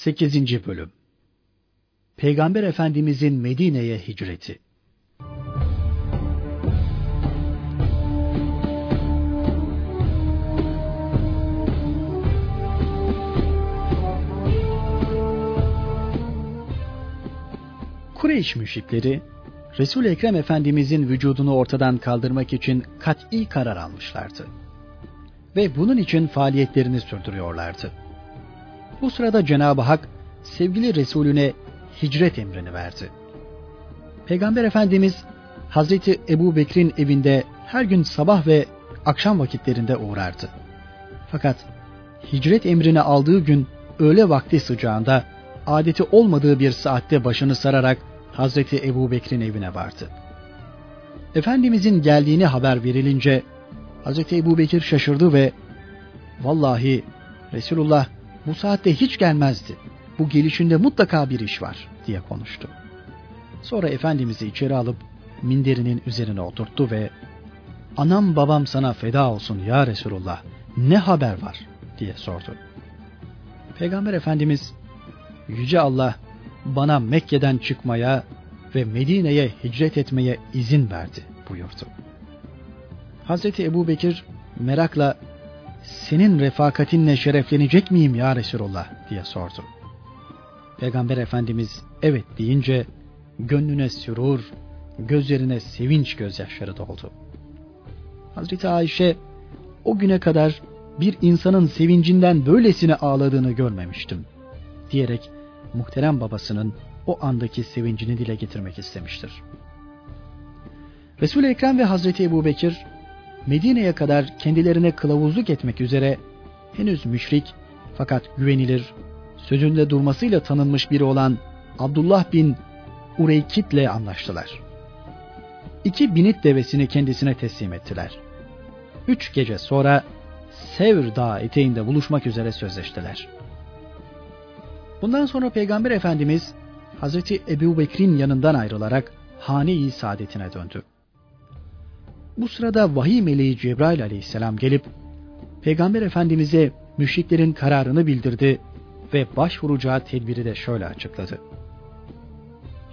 8. Bölüm Peygamber Efendimizin Medine'ye hicreti Kureyş müşrikleri Resul Ekrem Efendimizin vücudunu ortadan kaldırmak için kat'i karar almışlardı. Ve bunun için faaliyetlerini sürdürüyorlardı. Bu sırada Cenab-ı Hak sevgili Resulüne hicret emrini verdi. Peygamber Efendimiz Hazreti Ebu Bekir'in evinde her gün sabah ve akşam vakitlerinde uğrardı. Fakat hicret emrini aldığı gün öğle vakti sıcağında adeti olmadığı bir saatte başını sararak Hazreti Ebu Bekir'in evine vardı. Efendimizin geldiğini haber verilince Hazreti Ebu Bekir şaşırdı ve vallahi Resulullah bu saatte hiç gelmezdi. Bu gelişinde mutlaka bir iş var diye konuştu. Sonra Efendimiz'i içeri alıp minderinin üzerine oturttu ve anam babam sana feda olsun ya Resulullah ne haber var diye sordu. Peygamber Efendimiz Yüce Allah bana Mekke'den çıkmaya ve Medine'ye hicret etmeye izin verdi buyurdu. Hazreti Ebu Bekir merakla senin refakatinle şereflenecek miyim ya Resulullah diye sordu. Peygamber Efendimiz evet deyince gönlüne sürur, gözlerine sevinç gözyaşları doldu. Hazreti Ayşe o güne kadar bir insanın sevincinden böylesine ağladığını görmemiştim diyerek muhterem babasının o andaki sevincini dile getirmek istemiştir. Resul-i Ekrem ve Hazreti Ebu Bekir Medine'ye kadar kendilerine kılavuzluk etmek üzere henüz müşrik fakat güvenilir, sözünde durmasıyla tanınmış biri olan Abdullah bin Ureykit ile anlaştılar. İki binit devesini kendisine teslim ettiler. Üç gece sonra Sevr Dağı eteğinde buluşmak üzere sözleştiler. Bundan sonra Peygamber Efendimiz Hazreti Ebu Bekir'in yanından ayrılarak hane-i saadetine döndü. Bu sırada vahiy meleği Cebrail aleyhisselam gelip Peygamber Efendimiz'e müşriklerin kararını bildirdi ve başvuracağı tedbiri de şöyle açıkladı.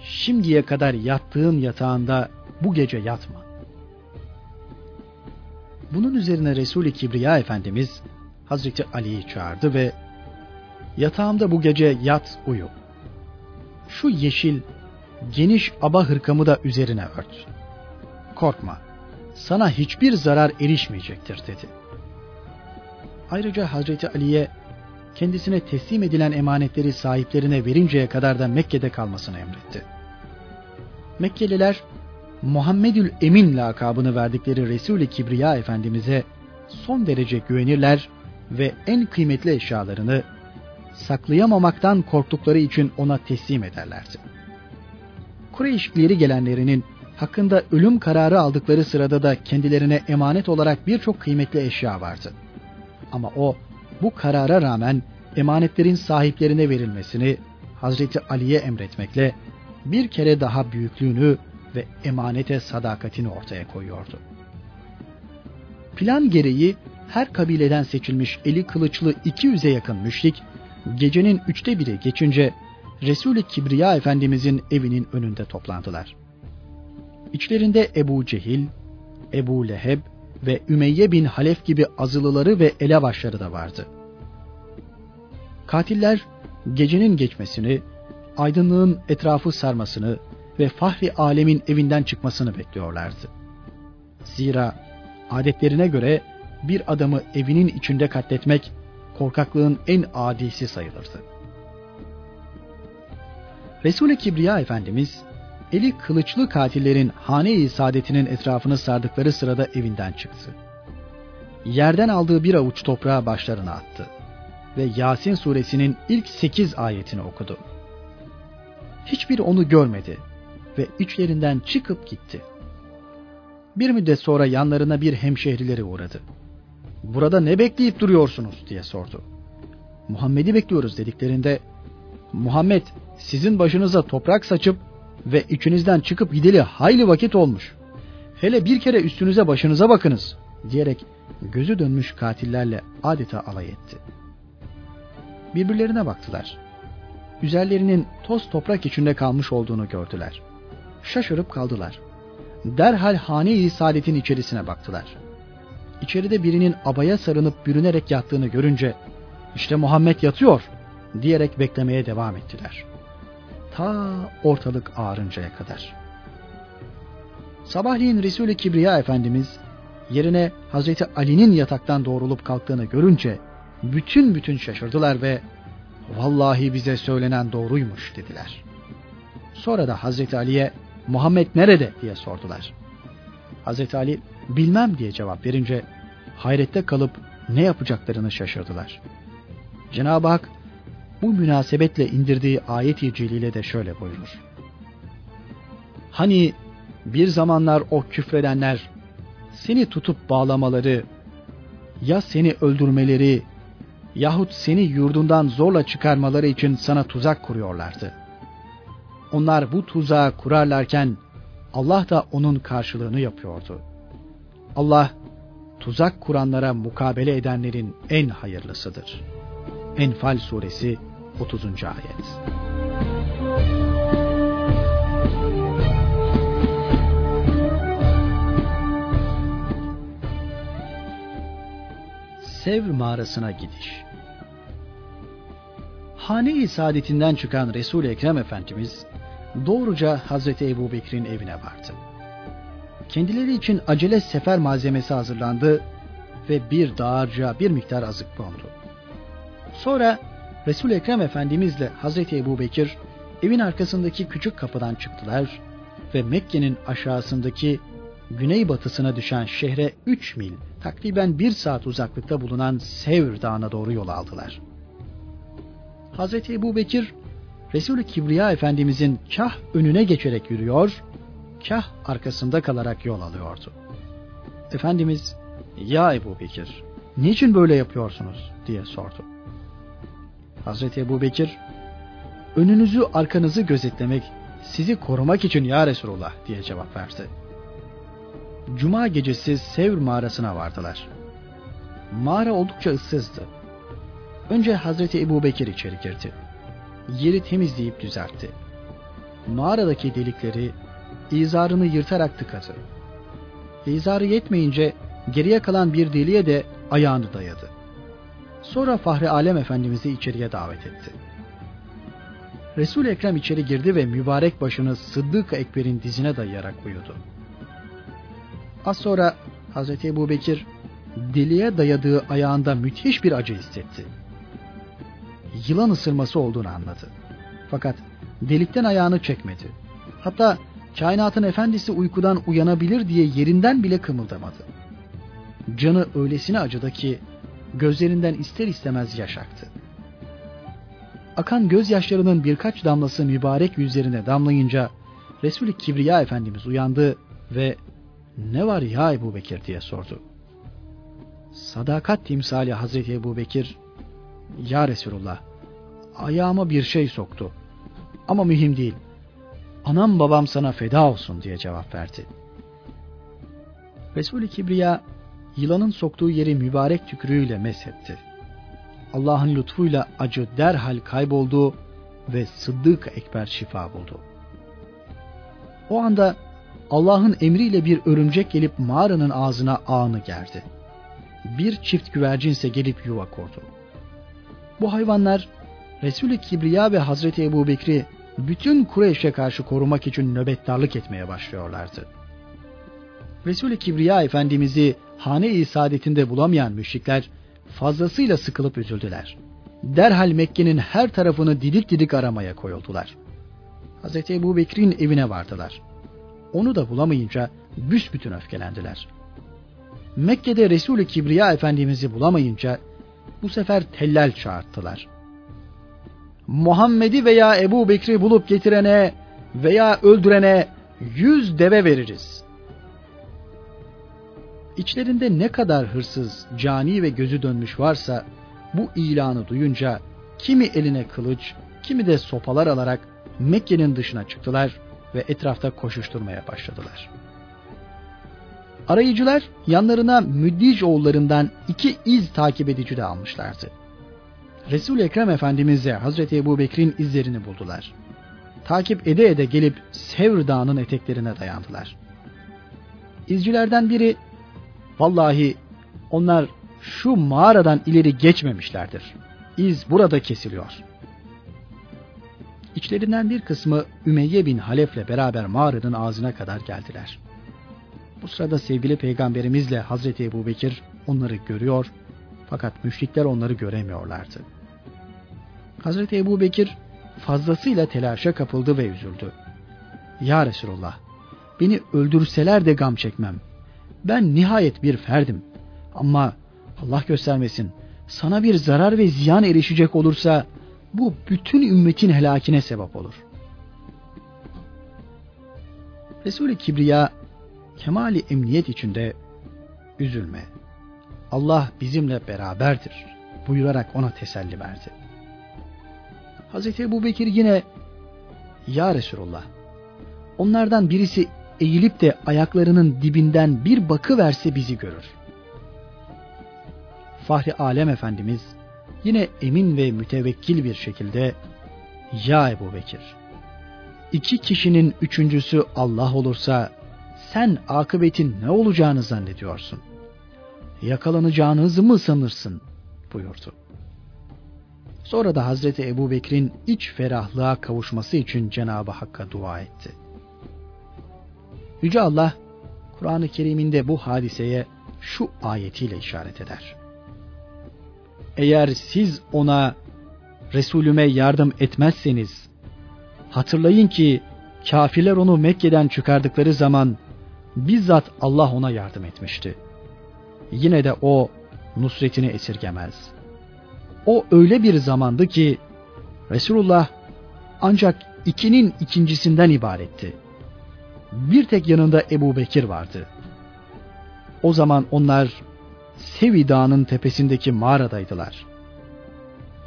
Şimdiye kadar yattığın yatağında bu gece yatma. Bunun üzerine Resul-i Kibriya Efendimiz Hazreti Ali'yi çağırdı ve yatağımda bu gece yat uyu. Şu yeşil geniş aba hırkamı da üzerine ört. Korkma sana hiçbir zarar erişmeyecektir dedi. Ayrıca Hazreti Ali'ye kendisine teslim edilen emanetleri sahiplerine verinceye kadar da Mekke'de kalmasını emretti. Mekkeliler Muhammedül Emin lakabını verdikleri Resul-i Kibriya Efendimiz'e son derece güvenirler ve en kıymetli eşyalarını saklayamamaktan korktukları için ona teslim ederlerdi. Kureyş ileri gelenlerinin hakkında ölüm kararı aldıkları sırada da kendilerine emanet olarak birçok kıymetli eşya vardı. Ama o bu karara rağmen emanetlerin sahiplerine verilmesini Hazreti Ali'ye emretmekle bir kere daha büyüklüğünü ve emanete sadakatini ortaya koyuyordu. Plan gereği her kabileden seçilmiş eli kılıçlı 200'e yakın müşrik gecenin üçte biri geçince Resul-i Kibriya Efendimizin evinin önünde toplandılar. İçlerinde Ebu Cehil, Ebu Leheb ve Ümeyye bin Halef gibi azılıları ve elebaşları da vardı. Katiller gecenin geçmesini, aydınlığın etrafı sarmasını ve Fahri Alemin evinden çıkmasını bekliyorlardı. Zira adetlerine göre bir adamı evinin içinde katletmek korkaklığın en adisi sayılırdı. Resul-i Kibriya Efendimiz eli kılıçlı katillerin hane-i saadetinin etrafını sardıkları sırada evinden çıktı. Yerden aldığı bir avuç toprağı başlarına attı ve Yasin suresinin ilk sekiz ayetini okudu. Hiçbir onu görmedi ve içlerinden çıkıp gitti. Bir müddet sonra yanlarına bir hemşehrileri uğradı. Burada ne bekleyip duruyorsunuz diye sordu. Muhammed'i bekliyoruz dediklerinde Muhammed sizin başınıza toprak saçıp ve içinizden çıkıp gideli hayli vakit olmuş. Hele bir kere üstünüze başınıza bakınız diyerek gözü dönmüş katillerle adeta alay etti. Birbirlerine baktılar üzerlerinin toz toprak içinde kalmış olduğunu gördüler. Şaşırıp kaldılar. Derhal hane-i saadetin içerisine baktılar. İçeride birinin abaya sarınıp bürünerek yattığını görünce işte Muhammed yatıyor diyerek beklemeye devam ettiler. Ta ortalık ağarıncaya kadar. Sabahleyin Resul-i Kibriya Efendimiz yerine Hazreti Ali'nin yataktan doğrulup kalktığını görünce bütün bütün şaşırdılar ve vallahi bize söylenen doğruymuş dediler. Sonra da Hazreti Ali'ye Muhammed nerede diye sordular. Hazreti Ali bilmem diye cevap verince hayrette kalıp ne yapacaklarını şaşırdılar. Cenab-ı Hak bu münasebetle indirdiği ayet-i celile de şöyle buyurur. Hani bir zamanlar o küfredenler seni tutup bağlamaları ya seni öldürmeleri yahut seni yurdundan zorla çıkarmaları için sana tuzak kuruyorlardı. Onlar bu tuzağı kurarlarken Allah da onun karşılığını yapıyordu. Allah tuzak kuranlara mukabele edenlerin en hayırlısıdır. Enfal suresi 30. ayet. Sevr mağarasına gidiş. Hane-i saadetinden çıkan Resul-i Ekrem Efendimiz doğruca Hazreti Ebu Bekir'in evine vardı. Kendileri için acele sefer malzemesi hazırlandı ve bir dağarcığa bir miktar azık kondu. Sonra Resul-i Ekrem Efendimizle Hazreti Ebu Bekir evin arkasındaki küçük kapıdan çıktılar ve Mekke'nin aşağısındaki güneybatısına düşen şehre 3 mil, takriben 1 saat uzaklıkta bulunan Sevr Dağı'na doğru yol aldılar. Hazreti Ebu Bekir, Resul-i Kibriya Efendimizin kah önüne geçerek yürüyor, kah arkasında kalarak yol alıyordu. Efendimiz, ya Ebu Bekir, niçin böyle yapıyorsunuz diye sordu. Hazreti Ebu Bekir, önünüzü arkanızı gözetlemek, sizi korumak için ya Resulullah diye cevap verdi. Cuma gecesi Sevr mağarasına vardılar. Mağara oldukça ıssızdı. Önce Hazreti Ebu Bekir içeri girdi. Yeri temizleyip düzeltti. Mağaradaki delikleri izarını yırtarak tıkadı. İzarı yetmeyince geriye kalan bir deliğe de ayağını dayadı. Sonra Fahri Alem Efendimiz'i içeriye davet etti. resul Ekrem içeri girdi ve mübarek başını Sıddık Ekber'in dizine dayayarak uyudu. Az sonra Hazreti Ebu Bekir deliğe dayadığı ayağında müthiş bir acı hissetti. Yılan ısırması olduğunu anladı. Fakat delikten ayağını çekmedi. Hatta kainatın efendisi uykudan uyanabilir diye yerinden bile kımıldamadı. Canı öylesine acıdı ki gözlerinden ister istemez yaş aktı. Akan gözyaşlarının birkaç damlası mübarek yüzlerine damlayınca Resul-i Kibriya Efendimiz uyandı ve ne var ya Ebu Bekir diye sordu. Sadakat timsali Hazreti Ebu Bekir, Ya Resulullah, ayağıma bir şey soktu. Ama mühim değil. Anam babam sana feda olsun diye cevap verdi. Resul-i Kibriya yılanın soktuğu yeri mübarek tükürüğüyle mesetti. Allah'ın lütfuyla acı derhal kayboldu ve Sıddık Ekber şifa buldu. O anda Allah'ın emriyle bir örümcek gelip mağaranın ağzına ağını gerdi. Bir çift güvercin ise gelip yuva kurdu. Bu hayvanlar Resul-i Kibriya ve Hazreti Ebu Bekri bütün Kureyş'e karşı korumak için nöbettarlık etmeye başlıyorlardı. Resul-i Kibriya Efendimiz'i hane-i saadetinde bulamayan müşrikler fazlasıyla sıkılıp üzüldüler. Derhal Mekke'nin her tarafını didik didik aramaya koyuldular. Hz. Ebu Bekir'in evine vardılar. Onu da bulamayınca büsbütün öfkelendiler. Mekke'de Resul-i Kibriya Efendimiz'i bulamayınca bu sefer tellal çağırttılar. Muhammed'i veya Ebu Bekir'i bulup getirene veya öldürene yüz deve veririz. İçlerinde ne kadar hırsız, cani ve gözü dönmüş varsa bu ilanı duyunca kimi eline kılıç, kimi de sopalar alarak Mekke'nin dışına çıktılar ve etrafta koşuşturmaya başladılar. Arayıcılar yanlarına Müddic oğullarından iki iz takip edici de almışlardı. Resul-i Ekrem Efendimiz'e Hazreti Ebu Bekir'in izlerini buldular. Takip ede ede gelip Sevr Dağı'nın eteklerine dayandılar. İzcilerden biri, vallahi onlar şu mağaradan ileri geçmemişlerdir. İz burada kesiliyor. İçlerinden bir kısmı Ümeyye bin Halef'le beraber mağaranın ağzına kadar geldiler. Bu sırada sevgili peygamberimizle Hazreti Ebu Bekir onları görüyor fakat müşrikler onları göremiyorlardı. Hazreti Ebu Bekir fazlasıyla telaşa kapıldı ve üzüldü. Ya Resulullah, beni öldürseler de gam çekmem. Ben nihayet bir ferdim. Ama Allah göstermesin, sana bir zarar ve ziyan erişecek olursa bu bütün ümmetin helakine sebep olur. Resul-i Kibriya kemali emniyet içinde üzülme. Allah bizimle beraberdir buyurarak ona teselli verdi. Hazreti Ebu Bekir yine Ya Resulullah onlardan birisi eğilip de ayaklarının dibinden bir bakı verse bizi görür. Fahri Alem Efendimiz yine emin ve mütevekkil bir şekilde Ya Ebu Bekir iki kişinin üçüncüsü Allah olursa sen akıbetin ne olacağını zannediyorsun? Yakalanacağınızı mı sanırsın? buyurdu. Sonra da Hazreti Ebu Bekir'in iç ferahlığa kavuşması için Cenab-ı Hakk'a dua etti. Yüce Allah, Kur'an-ı Kerim'inde bu hadiseye şu ayetiyle işaret eder. Eğer siz ona Resulüme yardım etmezseniz, hatırlayın ki kafirler onu Mekke'den çıkardıkları zaman bizzat Allah ona yardım etmişti. Yine de o nusretini esirgemez. O öyle bir zamandı ki Resulullah ancak ikinin ikincisinden ibaretti. Bir tek yanında Ebu Bekir vardı. O zaman onlar Sevi Dağı'nın tepesindeki mağaradaydılar.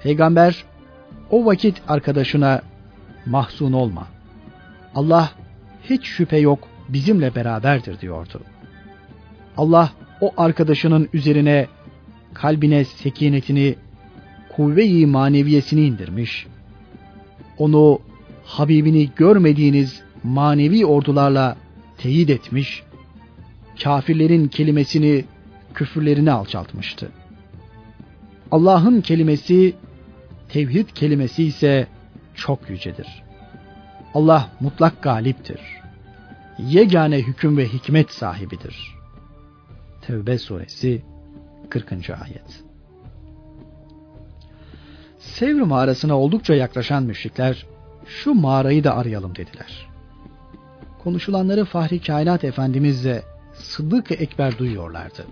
Peygamber o vakit arkadaşına mahzun olma. Allah hiç şüphe yok bizimle beraberdir diyordu. Allah o arkadaşının üzerine kalbine sekinetini, kuvve-i maneviyesini indirmiş. Onu Habibini görmediğiniz manevi ordularla teyit etmiş. Kafirlerin kelimesini, küfürlerini alçaltmıştı. Allah'ın kelimesi, tevhid kelimesi ise çok yücedir. Allah mutlak galiptir. Yegane hüküm ve hikmet sahibidir. Tevbe suresi 40. ayet. Sevr mağarasına oldukça yaklaşan müşrikler şu mağarayı da arayalım dediler. Konuşulanları Fahri Kainat Efendimizle Sıddık Ekber duyuyorlardı.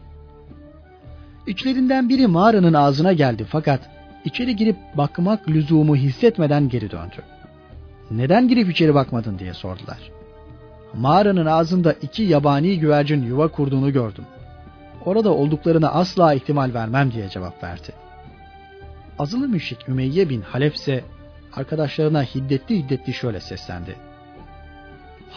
İçlerinden biri mağaranın ağzına geldi fakat içeri girip bakmak lüzumu hissetmeden geri döndü. Neden girip içeri bakmadın diye sordular. Mağaranın ağzında iki yabani güvercin yuva kurduğunu gördüm. Orada olduklarına asla ihtimal vermem diye cevap verdi. Azılı müşrik Ümeyye bin Halef ise arkadaşlarına hiddetli hiddetli şöyle seslendi.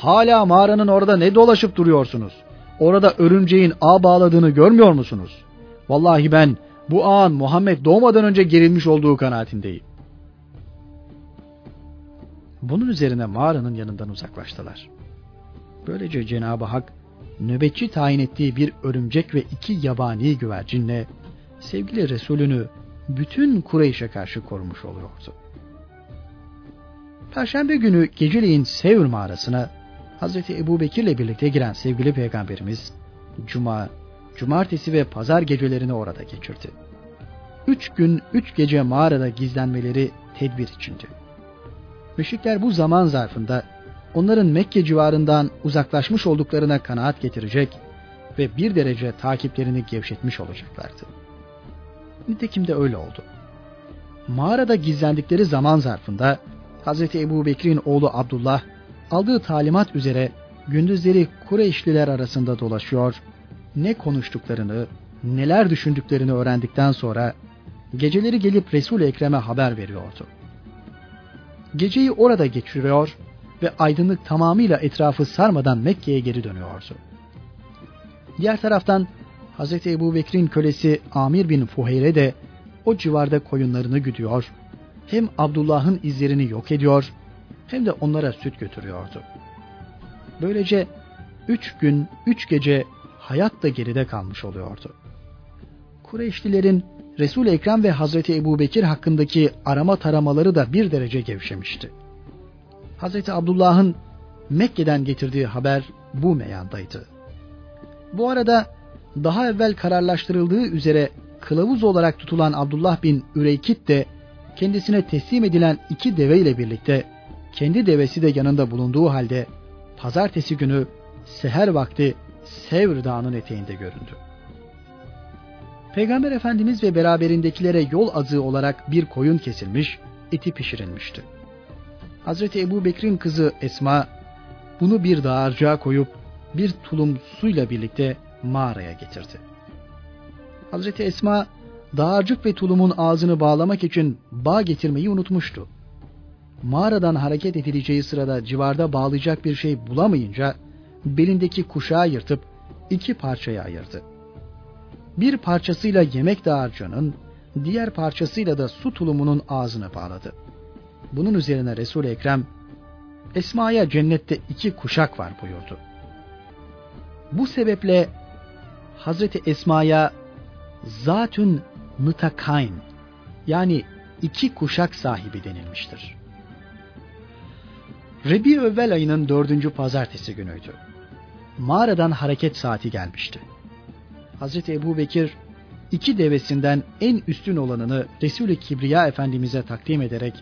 Hala mağaranın orada ne dolaşıp duruyorsunuz? Orada örümceğin ağ bağladığını görmüyor musunuz? Vallahi ben bu ağın Muhammed doğmadan önce gerilmiş olduğu kanaatindeyim. Bunun üzerine mağaranın yanından uzaklaştılar. Böylece Cenab-ı Hak nöbetçi tayin ettiği bir örümcek ve iki yabani güvercinle sevgili Resulünü bütün Kureyş'e karşı korumuş oluyordu. Perşembe günü geceleyin Sevr mağarasına Hazreti Ebu Bekir ile birlikte giren sevgili peygamberimiz Cuma, Cumartesi ve Pazar gecelerini orada geçirdi. Üç gün, üç gece mağarada gizlenmeleri tedbir içindi. Müşrikler bu zaman zarfında onların Mekke civarından uzaklaşmış olduklarına kanaat getirecek ve bir derece takiplerini gevşetmiş olacaklardı. Nitekim de öyle oldu. Mağarada gizlendikleri zaman zarfında Hz. Ebu Bekir'in oğlu Abdullah aldığı talimat üzere gündüzleri Kureyşliler arasında dolaşıyor, ne konuştuklarını, neler düşündüklerini öğrendikten sonra geceleri gelip Resul-i Ekrem'e haber veriyordu. Geceyi orada geçiriyor ve aydınlık tamamıyla etrafı sarmadan Mekke'ye geri dönüyordu. Diğer taraftan Hz. Ebu Bekir'in kölesi Amir bin Fuheyre de o civarda koyunlarını güdüyor, hem Abdullah'ın izlerini yok ediyor, hem de onlara süt götürüyordu. Böylece üç gün, üç gece hayat da geride kalmış oluyordu. Kureyşlilerin Resul Ekrem ve Hazreti Ebu Bekir hakkındaki arama taramaları da bir derece gevşemişti. Hazreti Abdullah'ın Mekke'den getirdiği haber bu meyandaydı. Bu arada daha evvel kararlaştırıldığı üzere kılavuz olarak tutulan Abdullah bin Üreykit de kendisine teslim edilen iki deve ile birlikte kendi devesi de yanında bulunduğu halde pazartesi günü seher vakti Sevr Dağı'nın eteğinde göründü. Peygamber Efendimiz ve beraberindekilere yol azığı olarak bir koyun kesilmiş, eti pişirilmişti. Hazreti Ebu Bekir'in kızı Esma bunu bir dağarcığa koyup bir tulum suyla birlikte mağaraya getirdi. Hazreti Esma dağarcık ve tulumun ağzını bağlamak için bağ getirmeyi unutmuştu. Mağaradan hareket edileceği sırada civarda bağlayacak bir şey bulamayınca belindeki kuşağı yırtıp iki parçaya ayırdı. Bir parçasıyla yemek dağarcığının, diğer parçasıyla da su tulumunun ağzını bağladı. Bunun üzerine Resul-i Ekrem, Esma'ya cennette iki kuşak var buyurdu. Bu sebeple Hazreti Esma'ya zatün mutakayn yani iki kuşak sahibi denilmiştir. Rebi Evvel ayının dördüncü pazartesi günüydü. Mağaradan hareket saati gelmişti. Hazreti Ebu Bekir iki devesinden en üstün olanını Resul-i Kibriya Efendimiz'e takdim ederek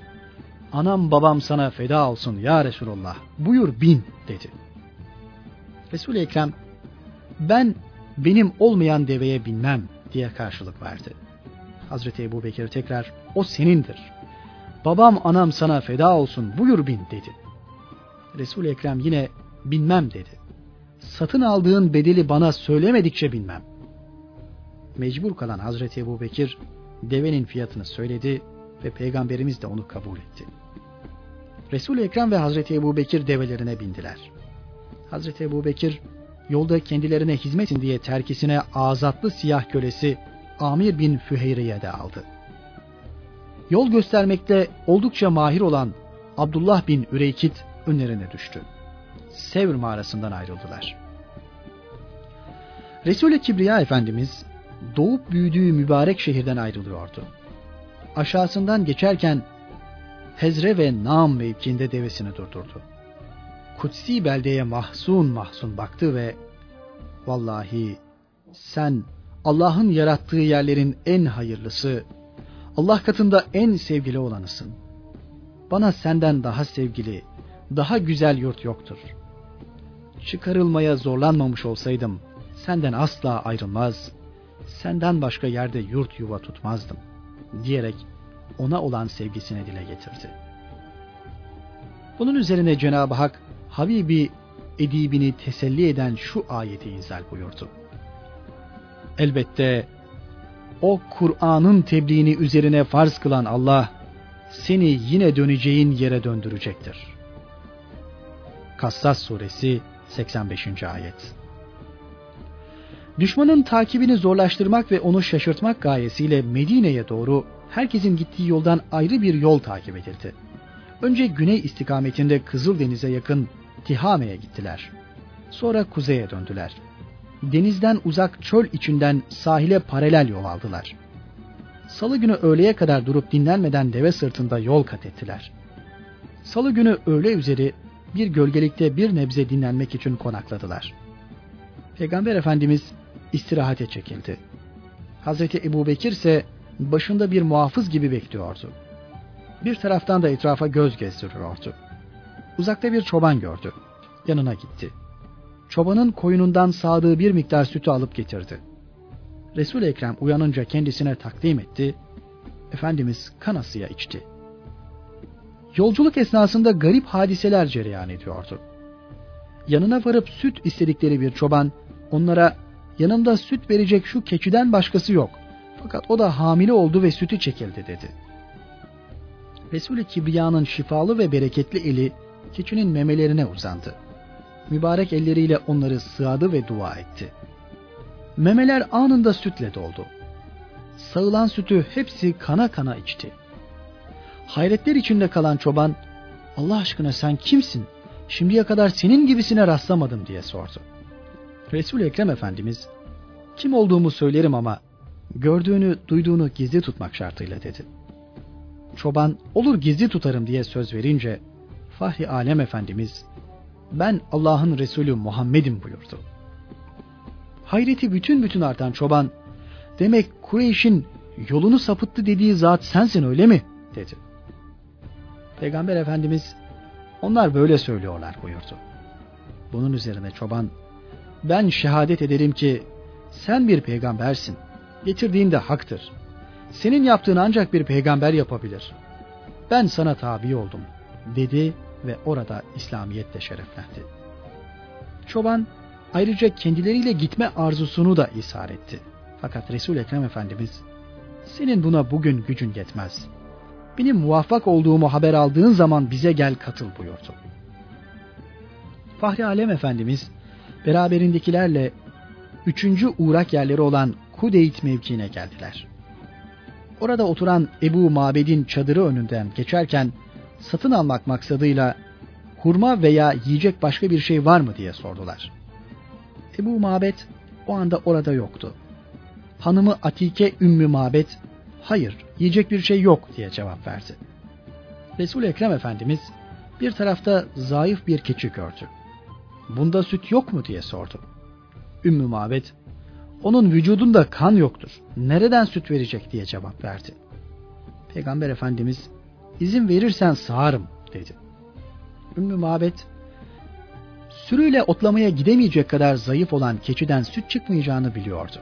anam babam sana feda olsun ya Resulullah buyur bin dedi. Resul-i Ekrem ben benim olmayan deveye binmem diye karşılık verdi. Hazreti Ebu Bekir tekrar o senindir. Babam anam sana feda olsun buyur bin dedi. Resul Ekrem yine binmem dedi. Satın aldığın bedeli bana söylemedikçe binmem. Mecbur kalan Hazreti Ebu Bekir devenin fiyatını söyledi ve peygamberimiz de onu kabul etti. Resul-i Ekrem ve Hazreti Ebu Bekir develerine bindiler. Hazreti Ebu Bekir yolda kendilerine hizmetin diye terkisine azatlı siyah kölesi Amir bin Füheyre'ye de aldı. Yol göstermekte oldukça mahir olan Abdullah bin Üreykit önlerine düştü. Sevr mağarasından ayrıldılar. Resul-i Kibriya Efendimiz doğup büyüdüğü mübarek şehirden ayrılıyordu. Aşağısından geçerken Hezre ve Nam mevkinde devesini durdurdu. Kutsi beldeye mahzun mahzun baktı ve vallahi sen Allah'ın yarattığı yerlerin en hayırlısı, Allah katında en sevgili olanısın. Bana senden daha sevgili, daha güzel yurt yoktur. Çıkarılmaya zorlanmamış olsaydım, senden asla ayrılmaz, senden başka yerde yurt yuva tutmazdım, diyerek ona olan sevgisini dile getirdi. Bunun üzerine Cenab-ı Hak, Habibi edibini teselli eden şu ayeti inzal buyurdu. Elbette o Kur'an'ın tebliğini üzerine farz kılan Allah seni yine döneceğin yere döndürecektir. Kassas suresi 85. ayet. Düşmanın takibini zorlaştırmak ve onu şaşırtmak gayesiyle Medine'ye doğru herkesin gittiği yoldan ayrı bir yol takip edildi. Önce güney istikametinde Kızıldeniz'e yakın Tihame'ye gittiler. Sonra kuzeye döndüler denizden uzak çöl içinden sahile paralel yol aldılar. Salı günü öğleye kadar durup dinlenmeden deve sırtında yol kat ettiler. Salı günü öğle üzeri bir gölgelikte bir nebze dinlenmek için konakladılar. Peygamber Efendimiz istirahate çekildi. Hazreti Ebu Bekir ise başında bir muhafız gibi bekliyordu. Bir taraftan da etrafa göz gezdiriyordu. Uzakta bir çoban gördü. Yanına gitti çobanın koyunundan sağdığı bir miktar sütü alıp getirdi. Resul Ekrem uyanınca kendisine takdim etti. Efendimiz kanasıya içti. Yolculuk esnasında garip hadiseler cereyan ediyordu. Yanına varıp süt istedikleri bir çoban onlara yanında süt verecek şu keçiden başkası yok. Fakat o da hamile oldu ve sütü çekildi dedi. Resul-i Kibriya'nın şifalı ve bereketli eli keçinin memelerine uzandı mübarek elleriyle onları sığadı ve dua etti. Memeler anında sütle doldu. sağılan sütü hepsi kana kana içti. Hayretler içinde kalan çoban, Allah aşkına sen kimsin? Şimdiye kadar senin gibisine rastlamadım diye sordu. Resul-i Ekrem Efendimiz, kim olduğumu söylerim ama gördüğünü, duyduğunu gizli tutmak şartıyla dedi. Çoban, olur gizli tutarım diye söz verince, Fahri Alem Efendimiz, ben Allah'ın Resulü Muhammed'im buyurdu. Hayreti bütün bütün artan çoban, demek Kureyş'in yolunu sapıttı dediği zat sensin öyle mi? dedi. Peygamber Efendimiz, onlar böyle söylüyorlar buyurdu. Bunun üzerine çoban, ben şehadet ederim ki sen bir peygambersin. Getirdiğin de haktır. Senin yaptığın ancak bir peygamber yapabilir. Ben sana tabi oldum dedi ve orada İslamiyetle şereflendi. Çoban ayrıca kendileriyle gitme arzusunu da ishar etti. Fakat resul Ekrem Efendimiz senin buna bugün gücün yetmez. Benim muvaffak olduğumu haber aldığın zaman bize gel katıl buyurdu. Fahri Alem Efendimiz beraberindekilerle üçüncü uğrak yerleri olan Kudeyt mevkiine geldiler. Orada oturan Ebu Mabed'in çadırı önünden geçerken satın almak maksadıyla hurma veya yiyecek başka bir şey var mı diye sordular. Ebu Mabed o anda orada yoktu. Hanımı Atike Ümmü Mabed hayır yiyecek bir şey yok diye cevap verdi. Resul Ekrem Efendimiz bir tarafta zayıf bir keçi gördü. Bunda süt yok mu diye sordu. Ümmü Mabed onun vücudunda kan yoktur. Nereden süt verecek diye cevap verdi. Peygamber Efendimiz izin verirsen sağarım dedi. Ümmü Mabet sürüyle otlamaya gidemeyecek kadar zayıf olan keçiden süt çıkmayacağını biliyordu.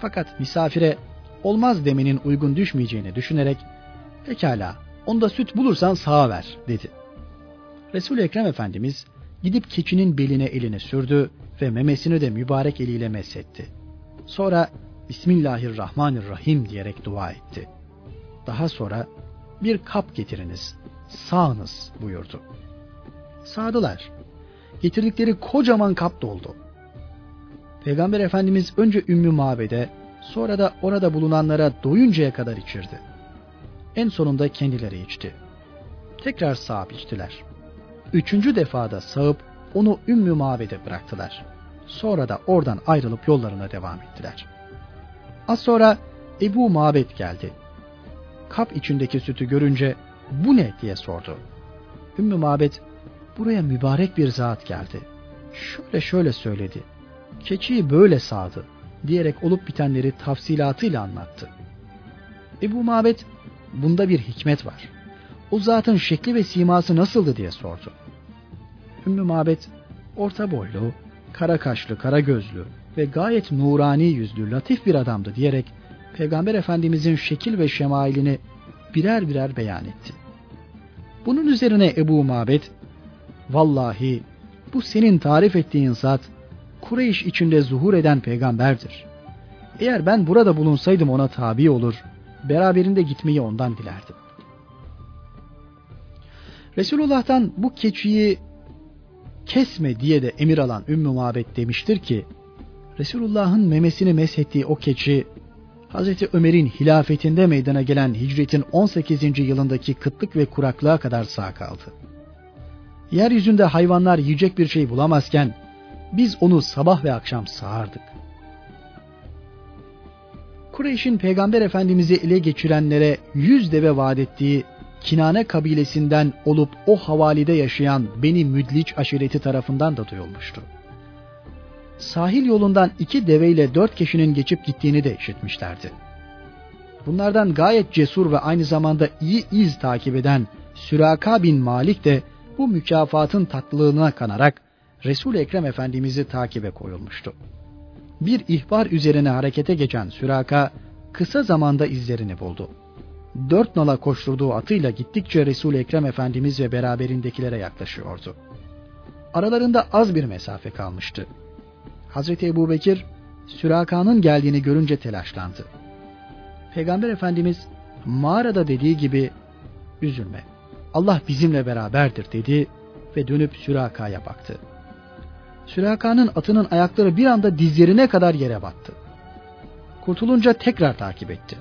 Fakat misafire olmaz demenin uygun düşmeyeceğini düşünerek pekala onda süt bulursan sağa ver dedi. resul Ekrem Efendimiz gidip keçinin beline elini sürdü ve memesini de mübarek eliyle mesetti. Sonra Bismillahirrahmanirrahim diyerek dua etti. Daha sonra bir kap getiriniz, sağınız buyurdu. Sağdılar. Getirdikleri kocaman kap doldu. Peygamber Efendimiz önce Ümmü Mabed'e, sonra da orada bulunanlara doyuncaya kadar içirdi. En sonunda kendileri içti. Tekrar sağıp içtiler. Üçüncü defada sağıp onu Ümmü Mabed'e bıraktılar. Sonra da oradan ayrılıp yollarına devam ettiler. Az sonra Ebu Mabed geldi. Kap içindeki sütü görünce bu ne diye sordu. Ümmü Mabed buraya mübarek bir zat geldi. Şöyle şöyle söyledi. Keçiyi böyle sağdı diyerek olup bitenleri tafsilatıyla anlattı. Ebu Mabed bunda bir hikmet var. O zatın şekli ve siması nasıldı diye sordu. Ümmü Mabed orta boylu, kara kaşlı, kara gözlü ve gayet nurani yüzlü, latif bir adamdı diyerek Peygamber Efendimizin şekil ve şemailini birer birer beyan etti. Bunun üzerine Ebu Mabed, vallahi bu senin tarif ettiğin zat Kureyş içinde zuhur eden peygamberdir. Eğer ben burada bulunsaydım ona tabi olur, beraberinde gitmeyi ondan dilerdim. Resulullah'tan bu keçiyi kesme diye de emir alan Ümmü Mabet demiştir ki Resulullah'ın memesini meshettiği o keçi Hazreti Ömer'in hilafetinde meydana gelen hicretin 18. yılındaki kıtlık ve kuraklığa kadar sağ kaldı. Yeryüzünde hayvanlar yiyecek bir şey bulamazken biz onu sabah ve akşam sağardık. Kureyş'in Peygamber Efendimiz'i ele geçirenlere yüz deve vaat ettiği Kinane kabilesinden olup o havalide yaşayan Beni Müdliç aşireti tarafından da duyulmuştu. Sahil yolundan iki deveyle dört kişinin geçip gittiğini de işitmişlerdi. Bunlardan gayet cesur ve aynı zamanda iyi iz takip eden Süraka bin Malik de bu mükafatın tatlılığına kanarak Resul Ekrem Efendimiz'i takibe koyulmuştu. Bir ihbar üzerine harekete geçen Süraka kısa zamanda izlerini buldu dört nala koşturduğu atıyla gittikçe Resul Ekrem Efendimiz ve beraberindekilere yaklaşıyordu. Aralarında az bir mesafe kalmıştı. Hazreti Ebu Bekir, Süraka'nın geldiğini görünce telaşlandı. Peygamber Efendimiz mağarada dediği gibi üzülme Allah bizimle beraberdir dedi ve dönüp Süraka'ya baktı. Süraka'nın atının ayakları bir anda dizlerine kadar yere battı. Kurtulunca tekrar takip etti.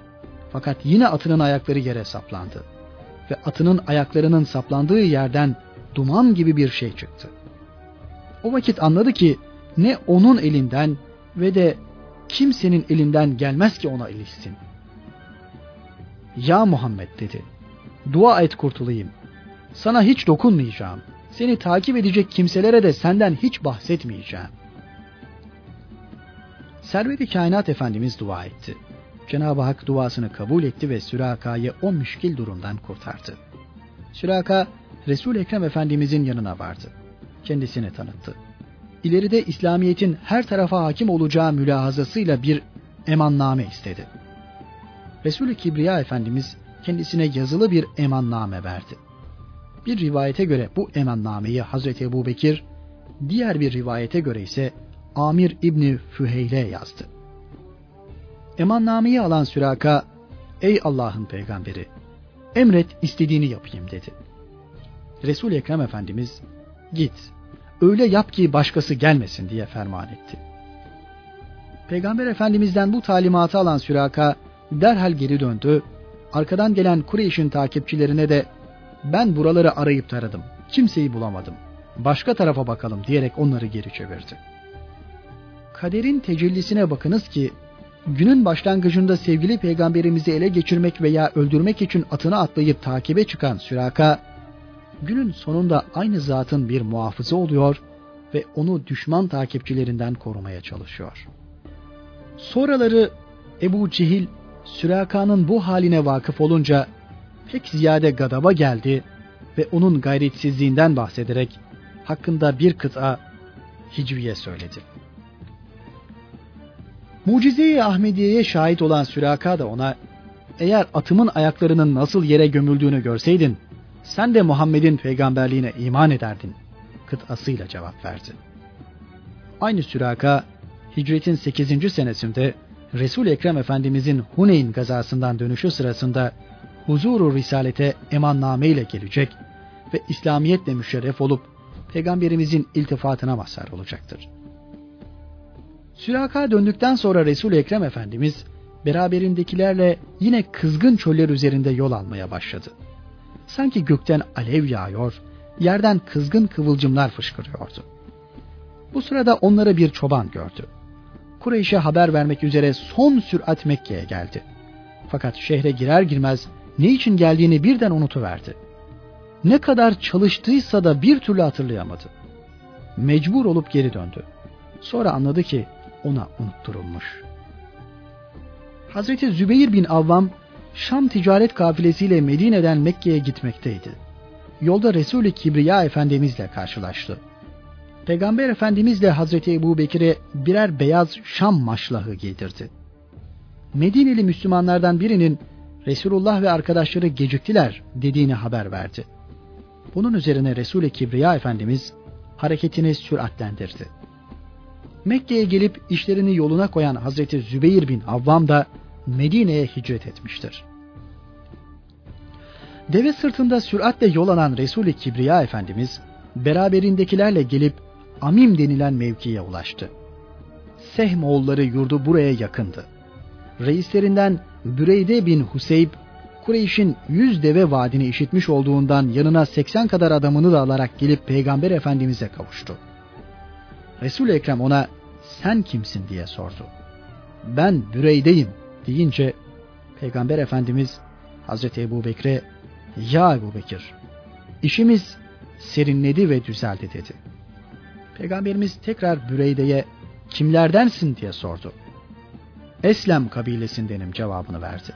Fakat yine atının ayakları yere saplandı. Ve atının ayaklarının saplandığı yerden duman gibi bir şey çıktı. O vakit anladı ki ne onun elinden ve de kimsenin elinden gelmez ki ona ilişsin. Ya Muhammed dedi. Dua et kurtulayım. Sana hiç dokunmayacağım. Seni takip edecek kimselere de senden hiç bahsetmeyeceğim. Servet-i Kainat Efendimiz dua etti. Cenab-ı Hak duasını kabul etti ve Süraka'yı o müşkil durumdan kurtardı. Süraka, Resul Ekrem Efendimizin yanına vardı. Kendisini tanıttı. İleride İslamiyet'in her tarafa hakim olacağı mülahazasıyla bir emanname istedi. Resul-i Kibriya Efendimiz kendisine yazılı bir emanname verdi. Bir rivayete göre bu emannameyi Hazreti Ebu Bekir, diğer bir rivayete göre ise Amir İbni Füheyle yazdı. Emannameyi alan Süraka, ''Ey Allah'ın peygamberi, emret istediğini yapayım.'' dedi. Resul-i Ekrem Efendimiz, ''Git, öyle yap ki başkası gelmesin.'' diye ferman etti. Peygamber Efendimiz'den bu talimatı alan Süraka, derhal geri döndü, arkadan gelen Kureyş'in takipçilerine de ben buraları arayıp taradım, kimseyi bulamadım, başka tarafa bakalım diyerek onları geri çevirdi. Kaderin tecellisine bakınız ki günün başlangıcında sevgili peygamberimizi ele geçirmek veya öldürmek için atına atlayıp takibe çıkan Süraka, günün sonunda aynı zatın bir muhafızı oluyor ve onu düşman takipçilerinden korumaya çalışıyor. Sonraları Ebu Cehil, Süraka'nın bu haline vakıf olunca pek ziyade gadaba geldi ve onun gayretsizliğinden bahsederek hakkında bir kıta Hicviye söyledi. Mucize-i Ahmediye'ye şahit olan Süraka da ona eğer atımın ayaklarının nasıl yere gömüldüğünü görseydin sen de Muhammed'in peygamberliğine iman ederdin kıtasıyla cevap verdi. Aynı Süraka hicretin 8. senesinde Resul Ekrem Efendimizin Huneyn gazasından dönüşü sırasında huzuru risalete emanname ile gelecek ve İslamiyetle müşerref olup peygamberimizin iltifatına mazhar olacaktır. Süraka döndükten sonra Resul Ekrem Efendimiz beraberindekilerle yine kızgın çöller üzerinde yol almaya başladı. Sanki gökten alev yağıyor, yerden kızgın kıvılcımlar fışkırıyordu. Bu sırada onları bir çoban gördü. Kureyş'e haber vermek üzere son sürat Mekke'ye geldi. Fakat şehre girer girmez ne için geldiğini birden unutuverdi. Ne kadar çalıştıysa da bir türlü hatırlayamadı. Mecbur olup geri döndü. Sonra anladı ki ona unutturulmuş. Hazreti Zübeyir bin Avvam Şam ticaret kafilesiyle Medine'den Mekke'ye gitmekteydi. Yolda Resul-i Kibriya Efendimizle karşılaştı. Peygamber Efendimizle Hazreti Ebu Bekir'e birer beyaz Şam maşlahı giydirdi. Medineli Müslümanlardan birinin Resulullah ve arkadaşları geciktiler dediğini haber verdi. Bunun üzerine Resul-i Kibriya Efendimiz hareketini süratlendirdi. Mekke'ye gelip işlerini yoluna koyan Hazreti Zübeyir bin Avvam da Medine'ye hicret etmiştir. Deve sırtında süratle yol alan Resul-i Kibriya Efendimiz beraberindekilerle gelip Amim denilen mevkiye ulaştı. Sehm oğulları yurdu buraya yakındı. Reislerinden Büreyde bin Huseyb, Kureyş'in yüz deve vaadini işitmiş olduğundan yanına 80 kadar adamını da alarak gelip Peygamber Efendimiz'e kavuştu. resul Ekrem ona sen kimsin diye sordu. Ben Büreyde'yim deyince Peygamber Efendimiz Hazreti Ebu Bekir'e ya Ebu Bekir işimiz serinledi ve düzeldi dedi. Peygamberimiz tekrar Büreyde'ye kimlerdensin diye sordu. Eslem kabilesindenim cevabını verdi.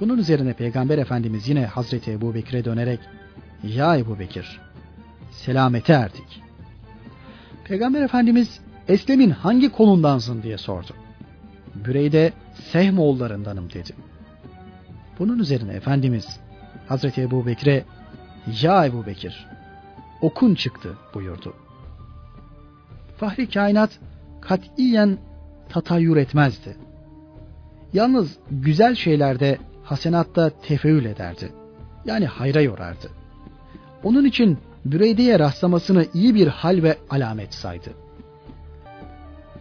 Bunun üzerine Peygamber Efendimiz yine Hazreti Ebu Bekir'e dönerek Ya Ebu Bekir selamete erdik. Peygamber Efendimiz Eslem'in hangi kolundansın diye sordu. Büreyde Sehmoğullarındanım dedi. Bunun üzerine Efendimiz Hazreti Ebu Bekir'e Ya Ebu Bekir okun çıktı buyurdu. Fahri kainat katiyen tatayyür etmezdi. Yalnız güzel şeylerde hasenatta tefeül ederdi. Yani hayra yorardı. Onun için Büreyde'ye rastlamasını iyi bir hal ve alamet saydı.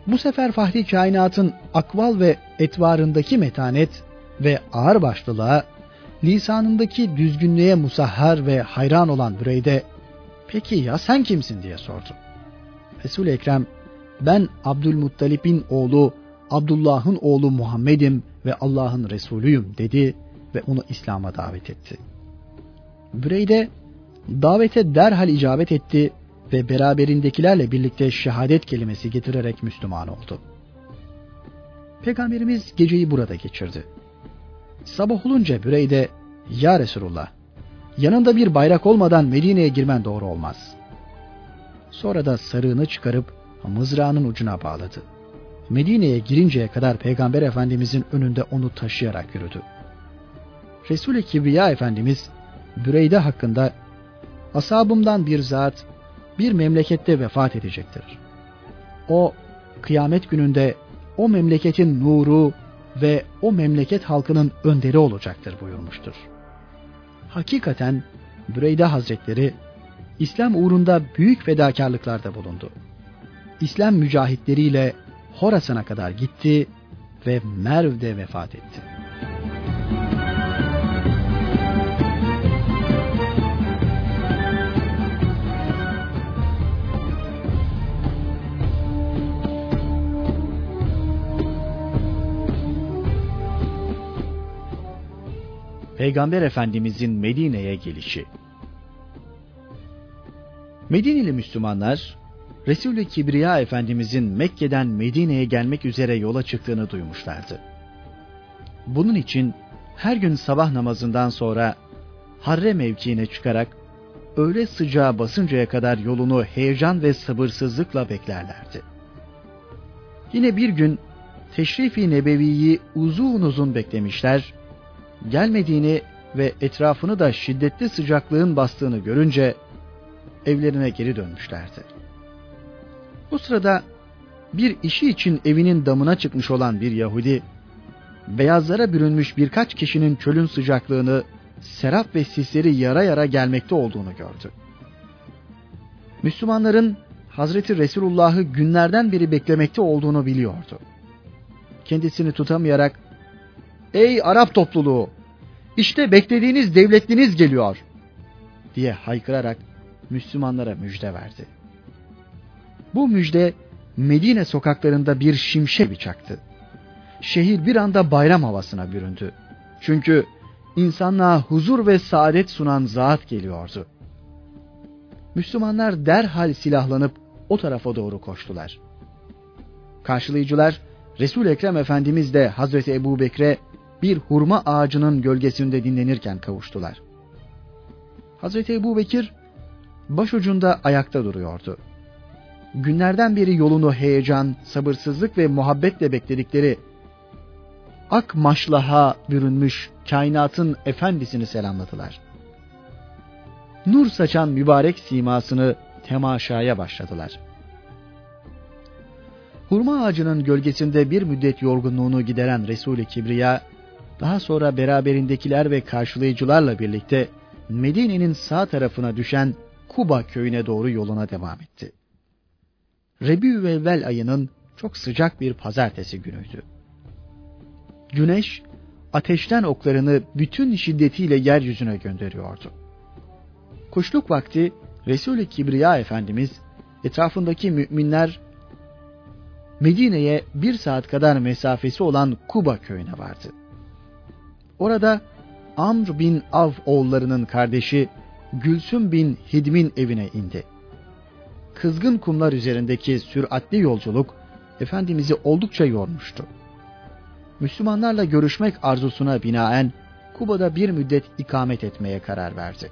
Bu sefer Fahri kainatın akval ve etvarındaki metanet ve ağırbaşlılığa, lisanındaki düzgünlüğe musahhar ve hayran olan Büreyde, peki ya sen kimsin diye sordu. resul Ekrem, ben Abdülmuttalip'in oğlu, Abdullah'ın oğlu Muhammed'im ve Allah'ın Resulüyüm dedi ve onu İslam'a davet etti. Büreyde davete derhal icabet etti ve beraberindekilerle birlikte şehadet kelimesi getirerek Müslüman oldu. Peygamberimiz geceyi burada geçirdi. Sabah olunca Büreyde, Ya Resulullah, yanında bir bayrak olmadan Medine'ye girmen doğru olmaz. Sonra da sarığını çıkarıp mızrağının ucuna bağladı. Medine'ye girinceye kadar Peygamber Efendimizin önünde onu taşıyarak yürüdü. Resul-i Kibriya Efendimiz Büreyde hakkında asabımdan bir zat bir memlekette vefat edecektir. O kıyamet gününde o memleketin nuru ve o memleket halkının önderi olacaktır buyurmuştur. Hakikaten Büreyde Hazretleri İslam uğrunda büyük fedakarlıklarda bulundu. İslam mücahitleriyle Horasan'a kadar gitti ve Merv'de vefat etti. Peygamber Efendimizin Medine'ye gelişi. Medineli Müslümanlar Resulü Kibriya Efendimizin Mekke'den Medine'ye gelmek üzere yola çıktığını duymuşlardı. Bunun için her gün sabah namazından sonra Harre mevkiine çıkarak öğle sıcağı basıncaya kadar yolunu heyecan ve sabırsızlıkla beklerlerdi. Yine bir gün Teşrif-i Nebevi'yi uzun uzun beklemişler gelmediğini ve etrafını da şiddetli sıcaklığın bastığını görünce evlerine geri dönmüşlerdi. Bu sırada bir işi için evinin damına çıkmış olan bir Yahudi, beyazlara bürünmüş birkaç kişinin çölün sıcaklığını, serap ve sisleri yara yara gelmekte olduğunu gördü. Müslümanların Hazreti Resulullah'ı günlerden beri beklemekte olduğunu biliyordu. Kendisini tutamayarak Ey Arap topluluğu! İşte beklediğiniz devletliniz geliyor! diye haykırarak Müslümanlara müjde verdi. Bu müjde Medine sokaklarında bir şimşek çaktı. Şehir bir anda bayram havasına büründü. Çünkü insanlığa huzur ve saadet sunan zat geliyordu. Müslümanlar derhal silahlanıp o tarafa doğru koştular. Karşılayıcılar Resul Ekrem Efendimiz de Hazreti Ebu Bekre bir hurma ağacının gölgesinde dinlenirken kavuştular. Hazreti Ebu Bekir başucunda ayakta duruyordu. Günlerden beri yolunu heyecan, sabırsızlık ve muhabbetle bekledikleri ak maşlaha bürünmüş kainatın efendisini selamladılar. Nur saçan mübarek simasını temaşaya başladılar. Hurma ağacının gölgesinde bir müddet yorgunluğunu gideren Resul-i Kibriya, daha sonra beraberindekiler ve karşılayıcılarla birlikte Medine'nin sağ tarafına düşen Kuba köyüne doğru yoluna devam etti. Rebiüvevvel ayının çok sıcak bir pazartesi günüydü. Güneş ateşten oklarını bütün şiddetiyle yeryüzüne gönderiyordu. Kuşluk vakti Resul-i Kibriya Efendimiz etrafındaki müminler Medine'ye bir saat kadar mesafesi olan Kuba köyüne vardı. Orada Amr bin Av oğullarının kardeşi Gülsüm bin Hidm'in evine indi. Kızgın kumlar üzerindeki süratli yolculuk Efendimiz'i oldukça yormuştu. Müslümanlarla görüşmek arzusuna binaen Kuba'da bir müddet ikamet etmeye karar verdi.